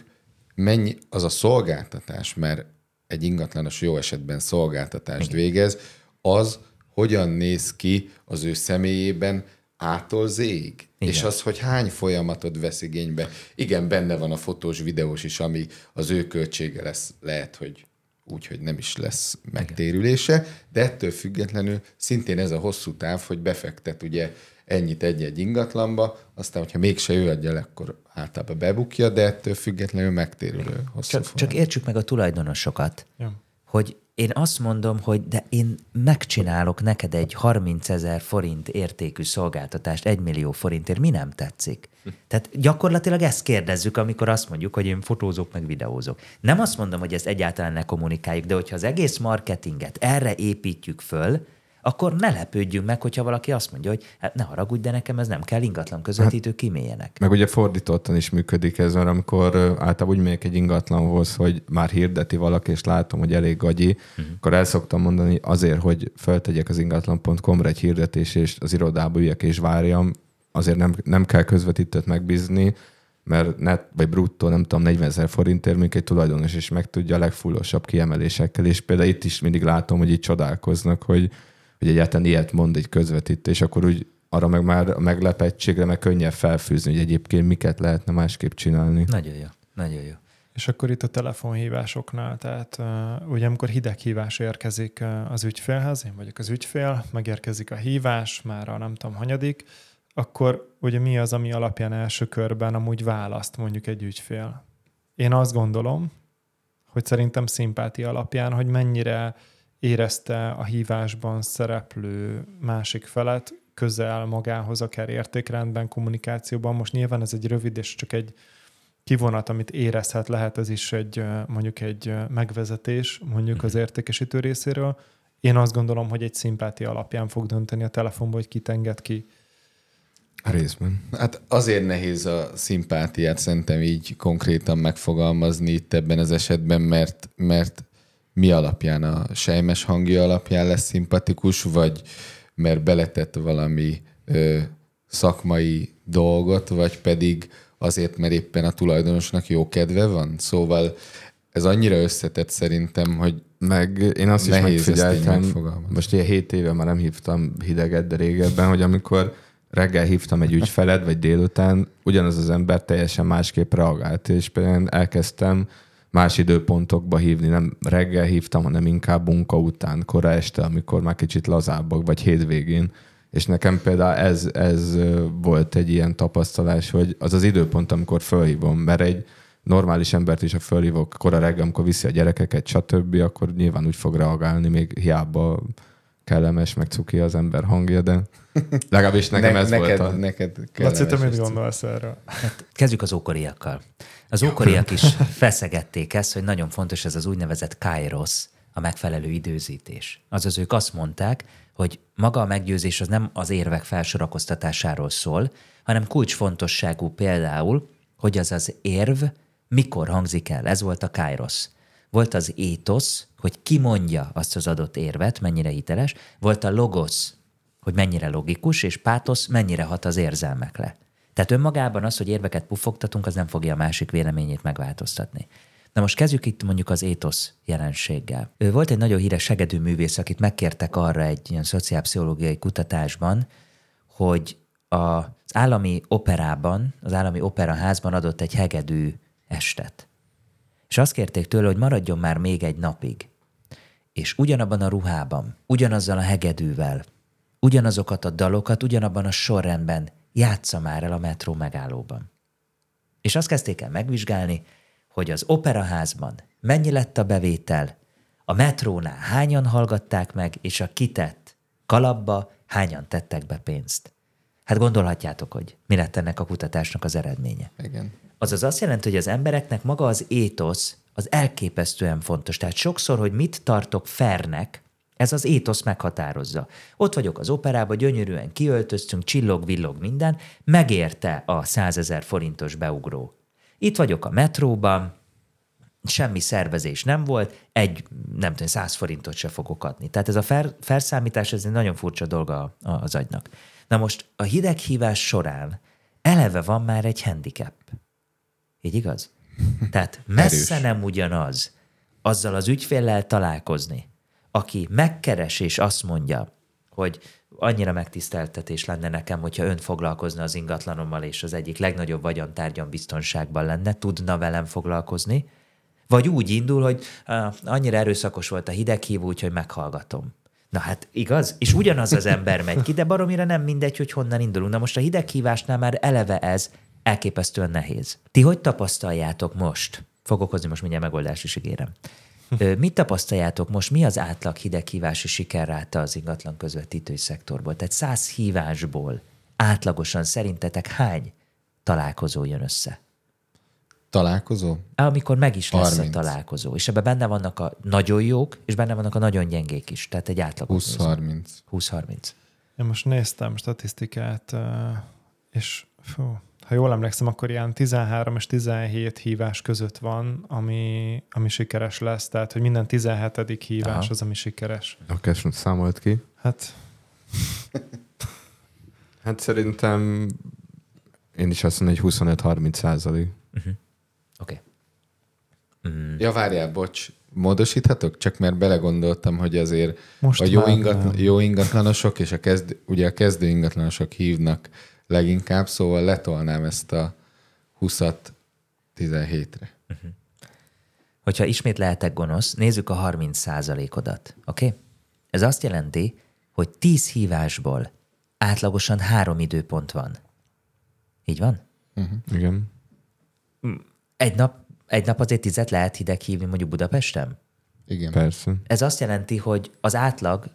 mennyi az a szolgáltatás, mert egy ingatlanos jó esetben szolgáltatást végez, az hogyan néz ki az ő személyében ától zéig. Igen. És az, hogy hány folyamatot vesz igénybe. Igen, benne van a fotós, videós is, ami az ő költsége lesz, lehet, hogy úgy, hogy nem is lesz megtérülése, de ettől függetlenül szintén ez a hosszú táv, hogy befektet ugye ennyit egy-egy ingatlanba, aztán, hogyha mégse ő adja le, akkor általában bebukja, de ettől függetlenül megtérülő hosszú Csak, csak értsük meg a tulajdonosokat, Ja. hogy én azt mondom, hogy de én megcsinálok neked egy 30 ezer forint értékű szolgáltatást 1 millió forintért, mi nem tetszik? Tehát gyakorlatilag ezt kérdezzük, amikor azt mondjuk, hogy én fotózok, meg videózok. Nem azt mondom, hogy ezt egyáltalán ne kommunikáljuk, de hogyha az egész marketinget erre építjük föl, akkor ne lepődjünk meg, hogyha valaki azt mondja, hogy hát ne haragudj, de nekem ez nem kell, ingatlan közvetítő kimélyenek. Meg ugye fordítottan is működik ez, mert amikor általában úgy megyek egy ingatlanhoz, hogy már hirdeti valaki, és látom, hogy elég gagyi, uh-huh. akkor el szoktam mondani azért, hogy feltegyek az ingatlan.com-ra egy hirdetés, és az irodába üljek és várjam, azért nem, nem kell közvetítőt megbízni, mert net vagy bruttó, nem tudom, 40 ezer forintért, még egy tulajdonos is meg tudja a legfullosabb kiemelésekkel, és például itt is mindig látom, hogy itt csodálkoznak, hogy, hogy egyáltalán ilyet mond egy közvetítő, és akkor úgy arra meg már a meglepettségre meg könnyebb felfűzni, hogy egyébként miket lehetne másképp csinálni. Nagyon jó, nagyon jó. És akkor itt a telefonhívásoknál, tehát uh, ugye amikor hideghívás érkezik uh, az ügyfélhez, én vagyok az ügyfél, megérkezik a hívás, már a nem tudom hanyadik, akkor ugye mi az, ami alapján első körben amúgy választ mondjuk egy ügyfél? Én azt gondolom, hogy szerintem szimpátia alapján, hogy mennyire érezte a hívásban szereplő másik felet közel magához, akár értékrendben, kommunikációban. Most nyilván ez egy rövid és csak egy kivonat, amit érezhet, lehet ez is egy mondjuk egy megvezetés mondjuk az mhm. értékesítő részéről. Én azt gondolom, hogy egy szimpátia alapján fog dönteni a telefonból, hogy kit enged ki. Részben. Hát azért nehéz a szimpátiát szerintem így konkrétan megfogalmazni itt ebben az esetben, mert, mert mi alapján, a sejmes hangja alapján lesz szimpatikus, vagy mert beletett valami ö, szakmai dolgot, vagy pedig azért, mert éppen a tulajdonosnak jó kedve van. Szóval ez annyira összetett szerintem, hogy meg én azt is megfigyeltem, most ilyen hét éve már nem hívtam hideget, de régebben, hogy amikor reggel hívtam egy ügyfeled, vagy délután, ugyanaz az ember teljesen másképp reagált, és például elkezdtem más időpontokba hívni, nem reggel hívtam, hanem inkább munka után, kora este, amikor már kicsit lazábbak, vagy hétvégén. És nekem például ez, ez volt egy ilyen tapasztalás, hogy az az időpont, amikor fölhívom, mert egy normális embert is, ha fölhívok kora reggel, amikor viszi a gyerekeket, stb., akkor nyilván úgy fog reagálni, még hiába kellemes, meg cuki az ember hangja, de legalábbis nekem ne, ez neked, volt a... Neked Laci, te mit gondolsz erről? Hát kezdjük az ókoriakkal. Az ókoriak is feszegették ezt, hogy nagyon fontos ez az úgynevezett kairos, a megfelelő időzítés. Azaz ők azt mondták, hogy maga a meggyőzés az nem az érvek felsorakoztatásáról szól, hanem kulcsfontosságú például, hogy az az érv mikor hangzik el. Ez volt a kairos. Volt az étosz, hogy ki mondja azt az adott érvet, mennyire hiteles, volt a logos, hogy mennyire logikus, és pátosz mennyire hat az érzelmekre. Tehát önmagában az, hogy érveket puffogtatunk, az nem fogja a másik véleményét megváltoztatni. Na most kezdjük itt mondjuk az étosz jelenséggel. Ő volt egy nagyon híres segedű művész, akit megkértek arra egy ilyen szociálpszichológiai kutatásban, hogy az állami operában, az állami operaházban adott egy hegedű estet. És azt kérték tőle, hogy maradjon már még egy napig. És ugyanabban a ruhában, ugyanazzal a hegedűvel, ugyanazokat a dalokat, ugyanabban a sorrendben játsza már el a metró megállóban. És azt kezdték el megvizsgálni, hogy az operaházban mennyi lett a bevétel, a metrónál hányan hallgatták meg, és a kitett kalapba hányan tettek be pénzt. Hát gondolhatjátok, hogy mi lett ennek a kutatásnak az eredménye. Igen. Azaz azt jelenti, hogy az embereknek maga az étosz az elképesztően fontos. Tehát sokszor, hogy mit tartok fernek, ez az étosz meghatározza. Ott vagyok az operában, gyönyörűen kiöltöztünk, csillog-villog minden, megérte a százezer forintos beugró. Itt vagyok a metróban, semmi szervezés nem volt, egy, nem tudom, száz forintot se fogok adni. Tehát ez a fer, felszámítás, ez egy nagyon furcsa dolga az agynak. Na most a hideghívás során eleve van már egy handicap. Így igaz? Tehát messze nem ugyanaz azzal az ügyféllel találkozni, aki megkeres és azt mondja, hogy annyira megtiszteltetés lenne nekem, hogyha ön foglalkozna az ingatlanommal, és az egyik legnagyobb vagyontárgyam biztonságban lenne, tudna velem foglalkozni, vagy úgy indul, hogy uh, annyira erőszakos volt a hideghívó, úgyhogy meghallgatom. Na hát igaz? És ugyanaz az ember megy ki, de baromira nem mindegy, hogy honnan indulunk. Na most a hideghívásnál már eleve ez elképesztően nehéz. Ti hogy tapasztaljátok most? Fogok hozni most mindjárt megoldást is ígérem. Mit tapasztaljátok most, mi az átlag hideghívási sikerráta az ingatlan közvetítői szektorból? Tehát száz hívásból átlagosan szerintetek hány találkozó jön össze? Találkozó? Amikor meg is lesz 30. a találkozó. És ebben benne vannak a nagyon jók, és benne vannak a nagyon gyengék is. Tehát egy átlag. 20-30. 20-30. Én most néztem statisztikát, és fú, ha jól emlékszem, akkor ilyen 13 és 17 hívás között van, ami, ami sikeres lesz. Tehát, hogy minden 17. hívás Aha. az, ami sikeres. Oké, okay, számolt ki. Hát... hát szerintem én is azt mondom, hogy 25-30 százalék. Uh-huh. Oké. Okay. Mm. Ja, várjál, bocs, módosíthatok? Csak mert belegondoltam, hogy azért Most a jó, ingatlan, jó ingatlanosok és a kezd, ugye a kezdő ingatlanosok hívnak leginkább, szóval letolnám ezt a 20-at 17-re. Uh-huh. Hogyha ismét lehetek gonosz, nézzük a 30 odat oké? Okay? Ez azt jelenti, hogy 10 hívásból átlagosan három időpont van. Így van? Igen. Egy nap, egy nap azért tizet lehet hideg hívni mondjuk Budapesten? Igen. Persze. Ez azt jelenti, hogy az átlag,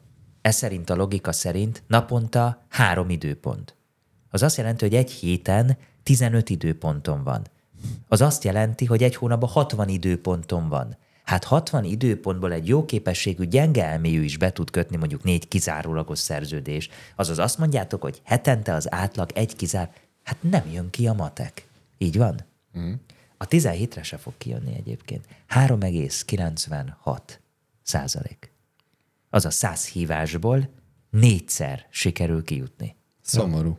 ez szerint a logika szerint naponta három időpont. Az azt jelenti, hogy egy héten 15 időponton van. Az azt jelenti, hogy egy hónapban 60 időponton van. Hát 60 időpontból egy jó képességű, gyenge elmélyű is be tud kötni mondjuk négy kizárólagos szerződés. Azaz azt mondjátok, hogy hetente az átlag egy kizár... Hát nem jön ki a matek. Így van? Mm. A 17-re se fog kijönni egyébként. 3,96 százalék. Az a 100 hívásból négyszer sikerül kijutni. Szomorú.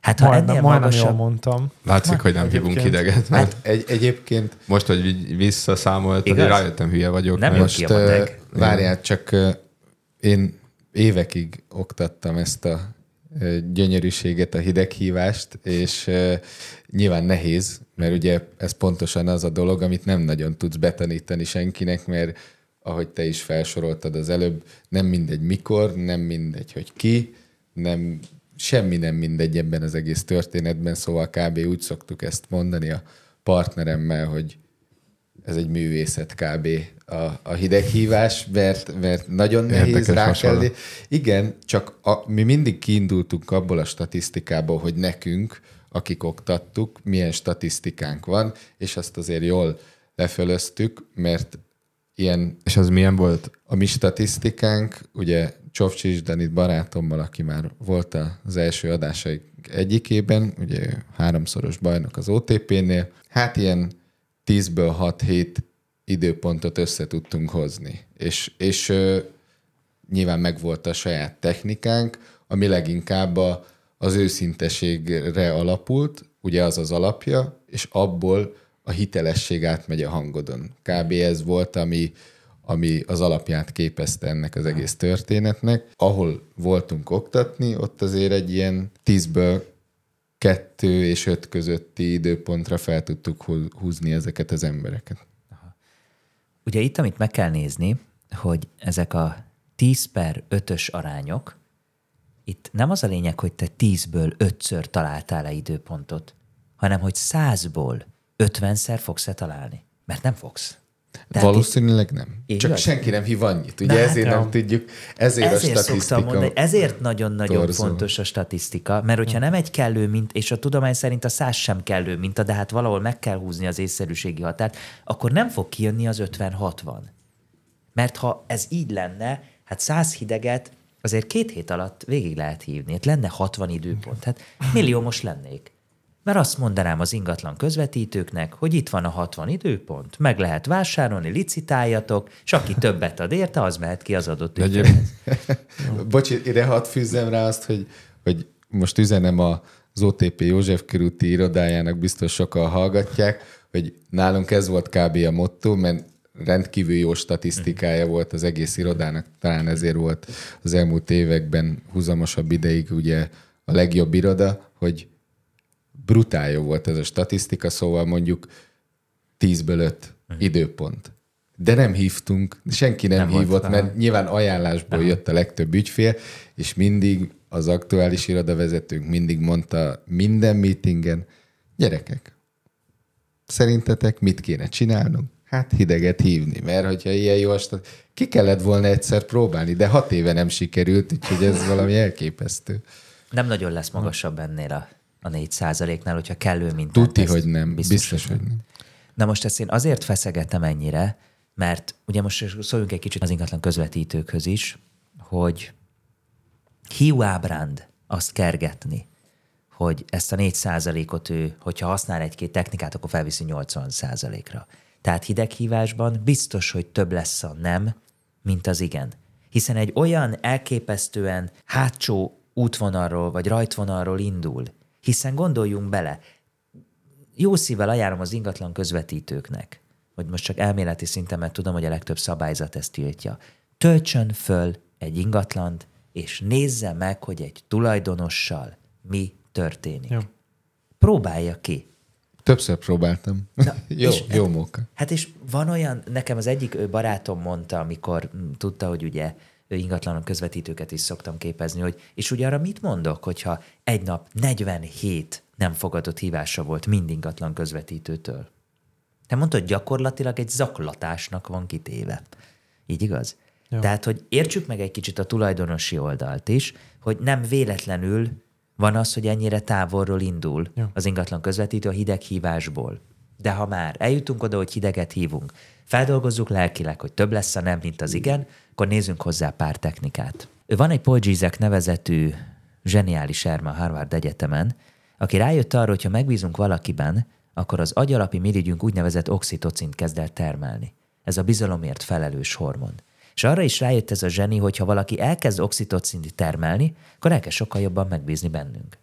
Hát ha Majdnem, ennél majdnem jól magasabb... Látszik, mondtam. Hát, hogy nem hívunk egyébként. hideget. Mert Hát egy, egyébként most, hogy így visszaszámoltad, Igaz? rájöttem, hülye vagyok. Nem most ki a matek. várjál, csak én évekig oktattam ezt a gyönyörűséget, a hideghívást, és nyilván nehéz, mert ugye ez pontosan az a dolog, amit nem nagyon tudsz betanítani senkinek, mert ahogy te is felsoroltad az előbb, nem mindegy mikor, nem mindegy, hogy ki, nem, semmi nem mindegy ebben az egész történetben, szóval kb. úgy szoktuk ezt mondani a partneremmel, hogy ez egy művészet kb. a, a hideghívás, mert, mert nagyon nehéz Érdekes rá hasonlat. kell. Igen, csak a, mi mindig kiindultunk abból a statisztikából, hogy nekünk, akik oktattuk, milyen statisztikánk van, és azt azért jól lefölöztük, mert ilyen És az milyen volt? a mi statisztikánk, ugye Csovcsis Danit barátommal, aki már volt az első adásaik egyikében, ugye háromszoros bajnok az OTP-nél, hát ilyen 10-ből 6-7 időpontot össze tudtunk hozni. És, és ö, nyilván megvolt a saját technikánk, ami leginkább a, az őszinteségre alapult, ugye az az alapja, és abból a hitelesség átmegy a hangodon. Kb. ez volt, ami, ami az alapját képezte ennek az egész történetnek. Ahol voltunk oktatni, ott azért egy ilyen tízből kettő és öt közötti időpontra fel tudtuk hú- húzni ezeket az embereket. Ugye itt, amit meg kell nézni, hogy ezek a 10 per 5-ös arányok, itt nem az a lényeg, hogy te 10-ből 5-ször találtál-e időpontot, hanem hogy 100-ból 50-szer fogsz-e találni. Mert nem fogsz. Tehát Valószínűleg nem. Így Csak van. senki nem hív annyit. Ugye Na, hát ezért ja. nem tudjuk, ezért, ezért a statisztika mondani, ezért nagyon-nagyon fontos a statisztika, mert hogyha nem egy kellő mint, és a tudomány szerint a száz sem kellő minta, de hát valahol meg kell húzni az észszerűségi határt, akkor nem fog kijönni az 50-60. Mert ha ez így lenne, hát száz hideget azért két hét alatt végig lehet hívni. Hát lenne 60 időpont. Hát milliómos lennék. Mert azt mondanám az ingatlan közvetítőknek, hogy itt van a 60 időpont, meg lehet vásárolni, licitáljatok, és aki többet ad érte, az mehet ki az adott ügyfélhez. Bocsi, ide hadd fűzzem rá azt, hogy, hogy most üzenem az OTP József körúti irodájának, biztos sokan hallgatják, hogy nálunk ez volt kb. a motto, mert rendkívül jó statisztikája volt az egész irodának, talán ezért volt az elmúlt években húzamosabb ideig ugye a legjobb iroda, hogy brutál jó volt ez a statisztika, szóval mondjuk 10-ből 5 időpont. De nem hívtunk, senki nem, Nem nem volt, hívott, mert nyilván ajánlásból jött a legtöbb ügyfél, és mindig az aktuális irodavezetőnk mindig mondta minden meetingen, gyerekek, szerintetek mit kéne csinálnunk? Hát hideget hívni, mert hogyha ilyen jó a stat- ki kellett volna egyszer próbálni, de hat éve nem sikerült, úgyhogy ez valami elképesztő. Nem nagyon lesz magasabb ennél a, a 4 százaléknál, hogyha kellő mintát tesz. hogy nem. Biztos, biztos hogy nem. Na most ezt én azért feszegettem ennyire, mert ugye most szóljunk egy kicsit az ingatlan közvetítőkhöz is, hogy hiú ábránd azt kergetni, hogy ezt a 4 ot ő, hogyha használ egy-két technikát, akkor felviszi 80 ra Tehát hideghívásban biztos, hogy több lesz a nem, mint az igen. Hiszen egy olyan elképesztően hátsó útvonalról vagy rajtvonalról indul, hiszen gondoljunk bele, jó szívvel ajánlom az ingatlan közvetítőknek, hogy most csak elméleti szinten, mert tudom, hogy a legtöbb szabályzat ezt tiltja. Töltsön föl egy ingatlant, és nézze meg, hogy egy tulajdonossal mi történik. Jó. Próbálja ki. Többször próbáltam. Na, jó, és- jó móka. Hát és van olyan, nekem az egyik barátom mondta, amikor tudta, hogy ugye ingatlan közvetítőket is szoktam képezni, hogy és ugye arra mit mondok, hogyha egy nap 47 nem fogadott hívása volt mind ingatlan közvetítőtől? Te mondtad, gyakorlatilag egy zaklatásnak van kitéve. Így igaz? Jó. Tehát, hogy értsük meg egy kicsit a tulajdonosi oldalt is, hogy nem véletlenül van az, hogy ennyire távolról indul Jó. az ingatlan közvetítő a hideg hívásból. De ha már eljutunk oda, hogy hideget hívunk, feldolgozzuk lelkileg, hogy több lesz a nem, mint az igen, akkor nézzünk hozzá pár technikát. Van egy Paul Gizek nevezetű zseniális erma a Harvard Egyetemen, aki rájött arra, hogy ha megbízunk valakiben, akkor az agyalapi mirigyünk úgynevezett oxitocint kezd el termelni. Ez a bizalomért felelős hormon. És arra is rájött ez a zseni, hogy ha valaki elkezd oxitocint termelni, akkor elkezd sokkal jobban megbízni bennünk.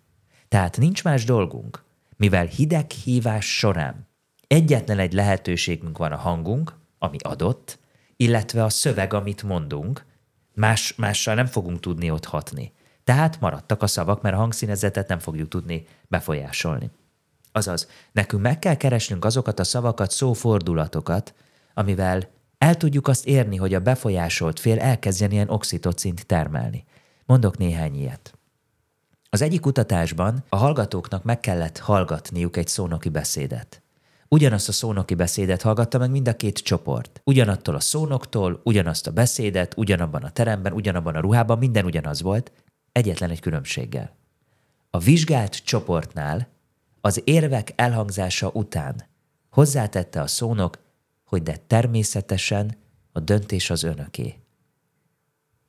Tehát nincs más dolgunk, mivel hideg hívás során egyetlen egy lehetőségünk van a hangunk, ami adott, illetve a szöveg, amit mondunk, más, mással nem fogunk tudni ott hatni. Tehát maradtak a szavak, mert a hangszínezetet nem fogjuk tudni befolyásolni. Azaz, nekünk meg kell keresnünk azokat a szavakat, szófordulatokat, amivel el tudjuk azt érni, hogy a befolyásolt fél elkezdjen ilyen oxitocint termelni. Mondok néhány ilyet. Az egyik kutatásban a hallgatóknak meg kellett hallgatniuk egy szónoki beszédet. Ugyanazt a szónoki beszédet hallgatta meg mind a két csoport. Ugyanattól a szónoktól, ugyanazt a beszédet, ugyanabban a teremben, ugyanabban a ruhában, minden ugyanaz volt, egyetlen egy különbséggel. A vizsgált csoportnál az érvek elhangzása után hozzátette a szónok, hogy de természetesen a döntés az önöké.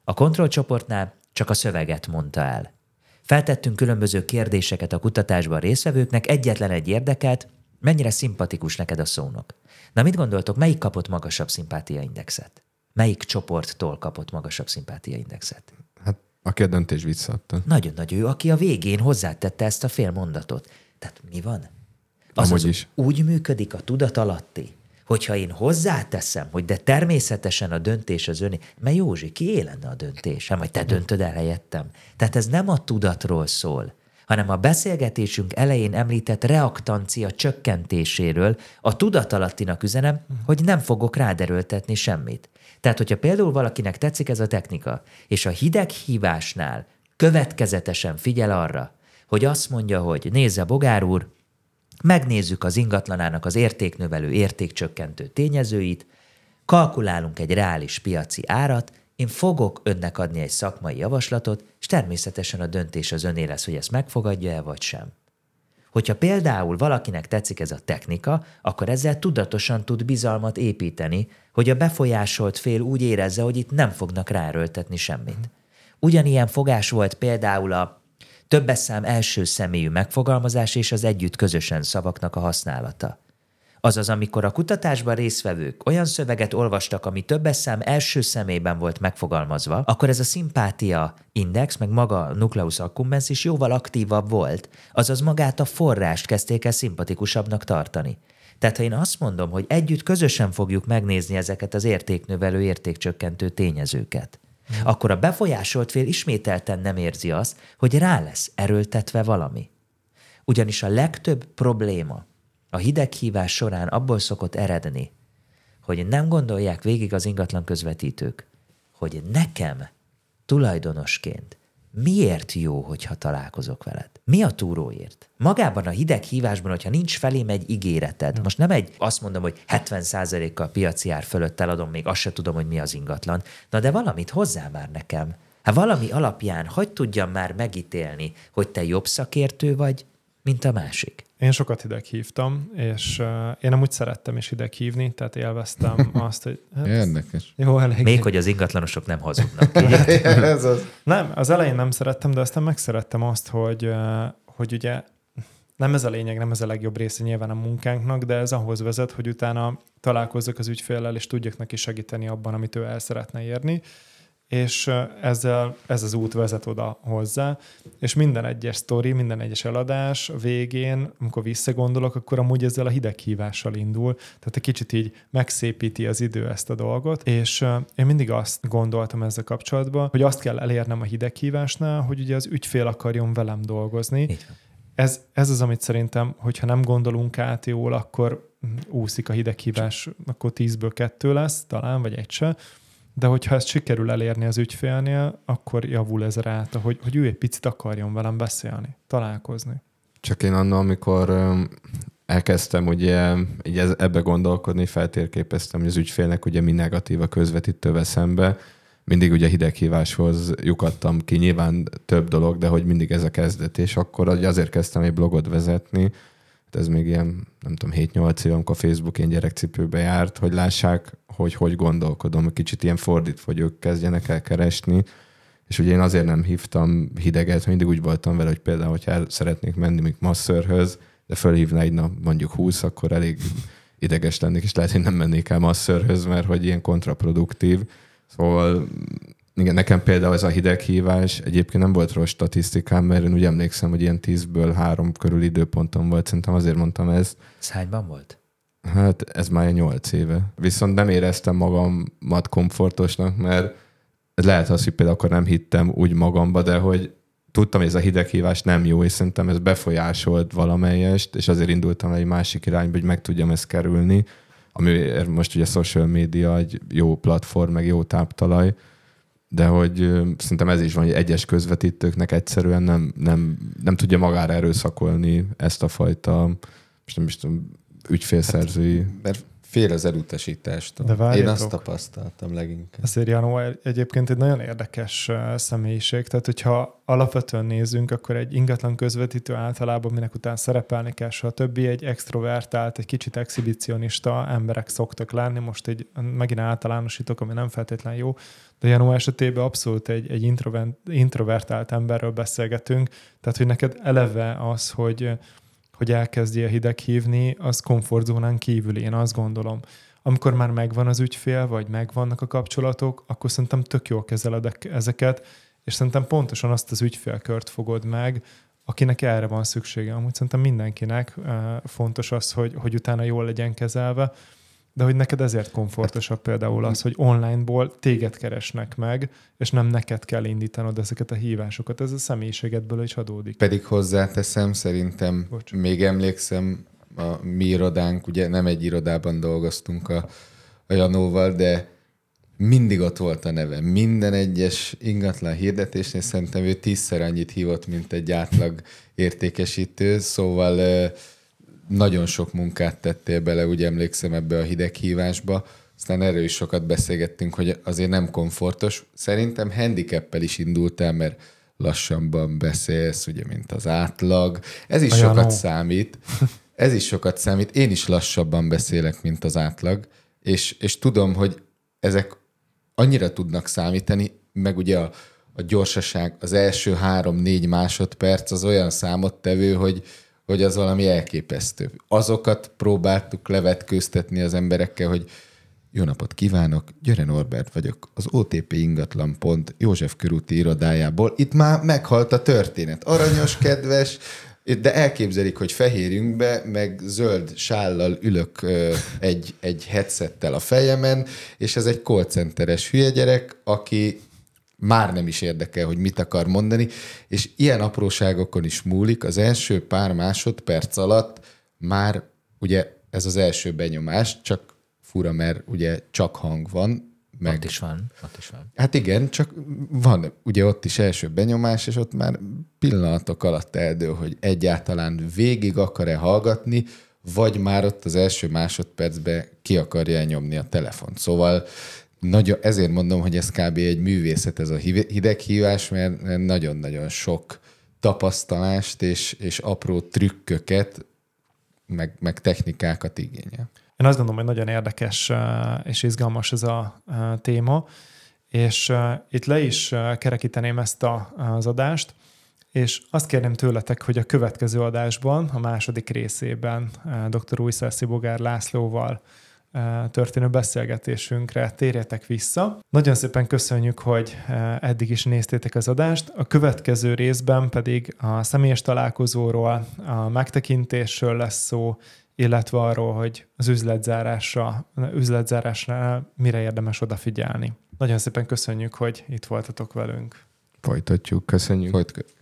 A kontrollcsoportnál csak a szöveget mondta el. Feltettünk különböző kérdéseket a kutatásban részvevőknek, egyetlen egy érdekelt, mennyire szimpatikus neked a szónok. Na mit gondoltok, melyik kapott magasabb szimpátiaindexet? Melyik csoporttól kapott magasabb szimpátiaindexet? Hát aki a döntés visszaadta. Nagyon nagy ő, aki a végén hozzátette ezt a fél mondatot. Tehát mi van? Az, az is. úgy működik a tudatalatti, hogyha én hozzáteszem, hogy de természetesen a döntés az öné, mert Józsi, ki lenne a döntés? Hát majd te döntöd el helyettem. Tehát ez nem a tudatról szól, hanem a beszélgetésünk elején említett reaktancia csökkentéséről a tudatalattinak üzenem, hogy nem fogok ráderőltetni semmit. Tehát, hogyha például valakinek tetszik ez a technika, és a hideg hívásnál következetesen figyel arra, hogy azt mondja, hogy nézze, Bogár úr, megnézzük az ingatlanának az értéknövelő, értékcsökkentő tényezőit, kalkulálunk egy reális piaci árat, én fogok önnek adni egy szakmai javaslatot, és természetesen a döntés az öné lesz, hogy ezt megfogadja-e vagy sem. Hogyha például valakinek tetszik ez a technika, akkor ezzel tudatosan tud bizalmat építeni, hogy a befolyásolt fél úgy érezze, hogy itt nem fognak ráröltetni semmit. Ugyanilyen fogás volt például a többes szám első személyű megfogalmazás és az együtt közösen szavaknak a használata. Azaz, amikor a kutatásban résztvevők olyan szöveget olvastak, ami többes szám első személyben volt megfogalmazva, akkor ez a szimpátia index, meg maga a nucleus accumbens is jóval aktívabb volt, azaz magát a forrást kezdték el szimpatikusabbnak tartani. Tehát ha én azt mondom, hogy együtt közösen fogjuk megnézni ezeket az értéknövelő, értékcsökkentő tényezőket, akkor a befolyásolt fél ismételten nem érzi azt, hogy rá lesz erőltetve valami. Ugyanis a legtöbb probléma a hideghívás során abból szokott eredni, hogy nem gondolják végig az ingatlan közvetítők, hogy nekem tulajdonosként miért jó, hogyha találkozok veled? Mi a túróért? Magában a hideg hívásban, hogyha nincs felém egy ígéreted, most nem egy, azt mondom, hogy 70%-kal piaci ár fölött eladom, még azt se tudom, hogy mi az ingatlan, na de valamit hozzá már nekem. Hát valami alapján hogy tudjam már megítélni, hogy te jobb szakértő vagy, mint a másik. Én sokat hideg hívtam, és uh, én úgy szerettem is hideg hívni, tehát élveztem azt, hogy... Hát, Érdekes. Jó, elég. Még hogy az ingatlanosok nem hazudnak. Ez az. Nem, az elején nem szerettem, de aztán megszerettem azt, hogy, uh, hogy ugye nem ez a lényeg, nem ez a legjobb része nyilván a munkánknak, de ez ahhoz vezet, hogy utána találkozzak az ügyféllel, és tudjak neki segíteni abban, amit ő el szeretne érni és ezzel ez az út vezet oda hozzá, és minden egyes sztori, minden egyes eladás végén, amikor visszagondolok, akkor amúgy ezzel a hideghívással indul, tehát egy kicsit így megszépíti az idő ezt a dolgot, és én mindig azt gondoltam ezzel kapcsolatban, hogy azt kell elérnem a hideghívásnál, hogy ugye az ügyfél akarjon velem dolgozni, ez, ez az, amit szerintem, hogyha nem gondolunk át jól, akkor úszik a hideghívás, akkor tízből kettő lesz talán, vagy egy se, de hogyha ezt sikerül elérni az ügyfélnél, akkor javul ez ráta, hogy, hogy ő egy picit akarjon velem beszélni, találkozni. Csak én annól, amikor elkezdtem ugye így ez- ebbe gondolkodni, feltérképeztem, hogy az ügyfélnek ugye mi negatív a közvetítővel szembe, mindig ugye hideghíváshoz lyukadtam ki, nyilván több dolog, de hogy mindig ez a kezdet, és akkor azért kezdtem egy blogot vezetni, ez még ilyen, nem tudom, 7-8 év, amikor Facebook én gyerekcipőbe járt, hogy lássák, hogy hogy gondolkodom, kicsit ilyen fordítva, hogy ők kezdjenek el keresni, és ugye én azért nem hívtam hideget, mindig úgy voltam vele, hogy például, hogyha el szeretnék menni még masszörhöz, de fölhívna egy nap mondjuk 20, akkor elég ideges lennék, és lehet, hogy nem mennék el masszörhöz, mert hogy ilyen kontraproduktív. Szóval igen, nekem például ez a hideghívás egyébként nem volt rossz statisztikám, mert én úgy emlékszem, hogy ilyen 10-ből 3 körül időpontom volt, szerintem azért mondtam. Ez hányban volt? Hát ez már 8 éve. Viszont nem éreztem magamat komfortosnak, mert lehet az, hogy például akkor nem hittem úgy magamba, de hogy tudtam, hogy ez a hideghívás nem jó, és szerintem ez befolyásolt valamelyest, és azért indultam el egy másik irányba, hogy meg tudjam ezt kerülni, ami most ugye social media egy jó platform, meg jó táptalaj, de hogy szerintem ez is van, hogy egyes közvetítőknek egyszerűen nem, nem, nem tudja magára erőszakolni ezt a fajta, most nem is tudom, ügyfélszerzői. Mert fél az elutasítástól. De Én azt tapasztaltam leginkább. Ezért Janó egyébként egy nagyon érdekes személyiség, tehát hogyha alapvetően nézünk, akkor egy ingatlan közvetítő általában, minek után szerepelni kell, a többi egy extrovertált, egy kicsit exhibicionista emberek szoktak lenni, most egy, megint általánosítok, ami nem feltétlen jó, de Janó esetében abszolút egy, egy introven- introvertált emberről beszélgetünk, tehát hogy neked eleve az, hogy hogy elkezdje hideg hívni, az komfortzónán kívül, én azt gondolom. Amikor már megvan az ügyfél, vagy megvannak a kapcsolatok, akkor szerintem tök jól kezeled ek- ezeket, és szerintem pontosan azt az ügyfélkört fogod meg, akinek erre van szüksége. Amúgy szerintem mindenkinek uh, fontos az, hogy, hogy utána jól legyen kezelve, de hogy neked ezért komfortosabb például az, hogy onlineból téged keresnek meg, és nem neked kell indítanod ezeket a hívásokat. Ez a személyiségedből is adódik. Pedig hozzáteszem, szerintem Bocs. Még emlékszem, a mi irodánk, ugye nem egy irodában dolgoztunk a, a Janóval, de mindig ott volt a neve. Minden egyes ingatlan hirdetésnél szerintem ő tízszer annyit hívott, mint egy átlag értékesítő, szóval nagyon sok munkát tettél bele, úgy emlékszem ebbe a hideghívásba, aztán erről is sokat beszélgettünk, hogy azért nem komfortos. Szerintem handicappel is indultál, mert lassanban beszélsz, ugye, mint az átlag. Ez is A sokat Janó. számít. Ez is sokat számít. Én is lassabban beszélek, mint az átlag, és, és tudom, hogy ezek annyira tudnak számítani, meg ugye a, a gyorsaság, az első három-négy másodperc az olyan számottevő, hogy, hogy az valami elképesztő. Azokat próbáltuk levetkőztetni az emberekkel, hogy jó napot kívánok, Györe Norbert vagyok, az OTP ingatlan pont József körúti irodájából. Itt már meghalt a történet. Aranyos, kedves, de elképzelik, hogy fehérjünkbe, meg zöld sállal ülök egy, egy headsettel a fejemen, és ez egy call centeres hülye gyerek, aki már nem is érdekel, hogy mit akar mondani, és ilyen apróságokon is múlik. Az első pár másodperc alatt már ugye ez az első benyomás, csak fura, mert ugye csak hang van, meg Ott is van, ott is van. Hát igen, csak van ugye ott is első benyomás, és ott már pillanatok alatt eldől, hogy egyáltalán végig akar-e hallgatni, vagy már ott az első másodpercben ki akarja nyomni a telefont. Szóval nagyon, ezért mondom, hogy ez kb. egy művészet ez a hideghívás, mert nagyon-nagyon sok tapasztalást és, és apró trükköket, meg, meg technikákat igényel. Én azt gondolom, hogy nagyon érdekes és izgalmas ez a téma, és itt le is kerekíteném ezt a, az adást, és azt kérném tőletek, hogy a következő adásban, a második részében dr. Újszászi Bogár Lászlóval történő beszélgetésünkre térjetek vissza. Nagyon szépen köszönjük, hogy eddig is néztétek az adást. A következő részben pedig a személyes találkozóról, a megtekintésről lesz szó, illetve arról, hogy az üzletzárásra, üzletzárásnál mire érdemes odafigyelni. Nagyon szépen köszönjük, hogy itt voltatok velünk. Folytatjuk, köszönjük. Folyt,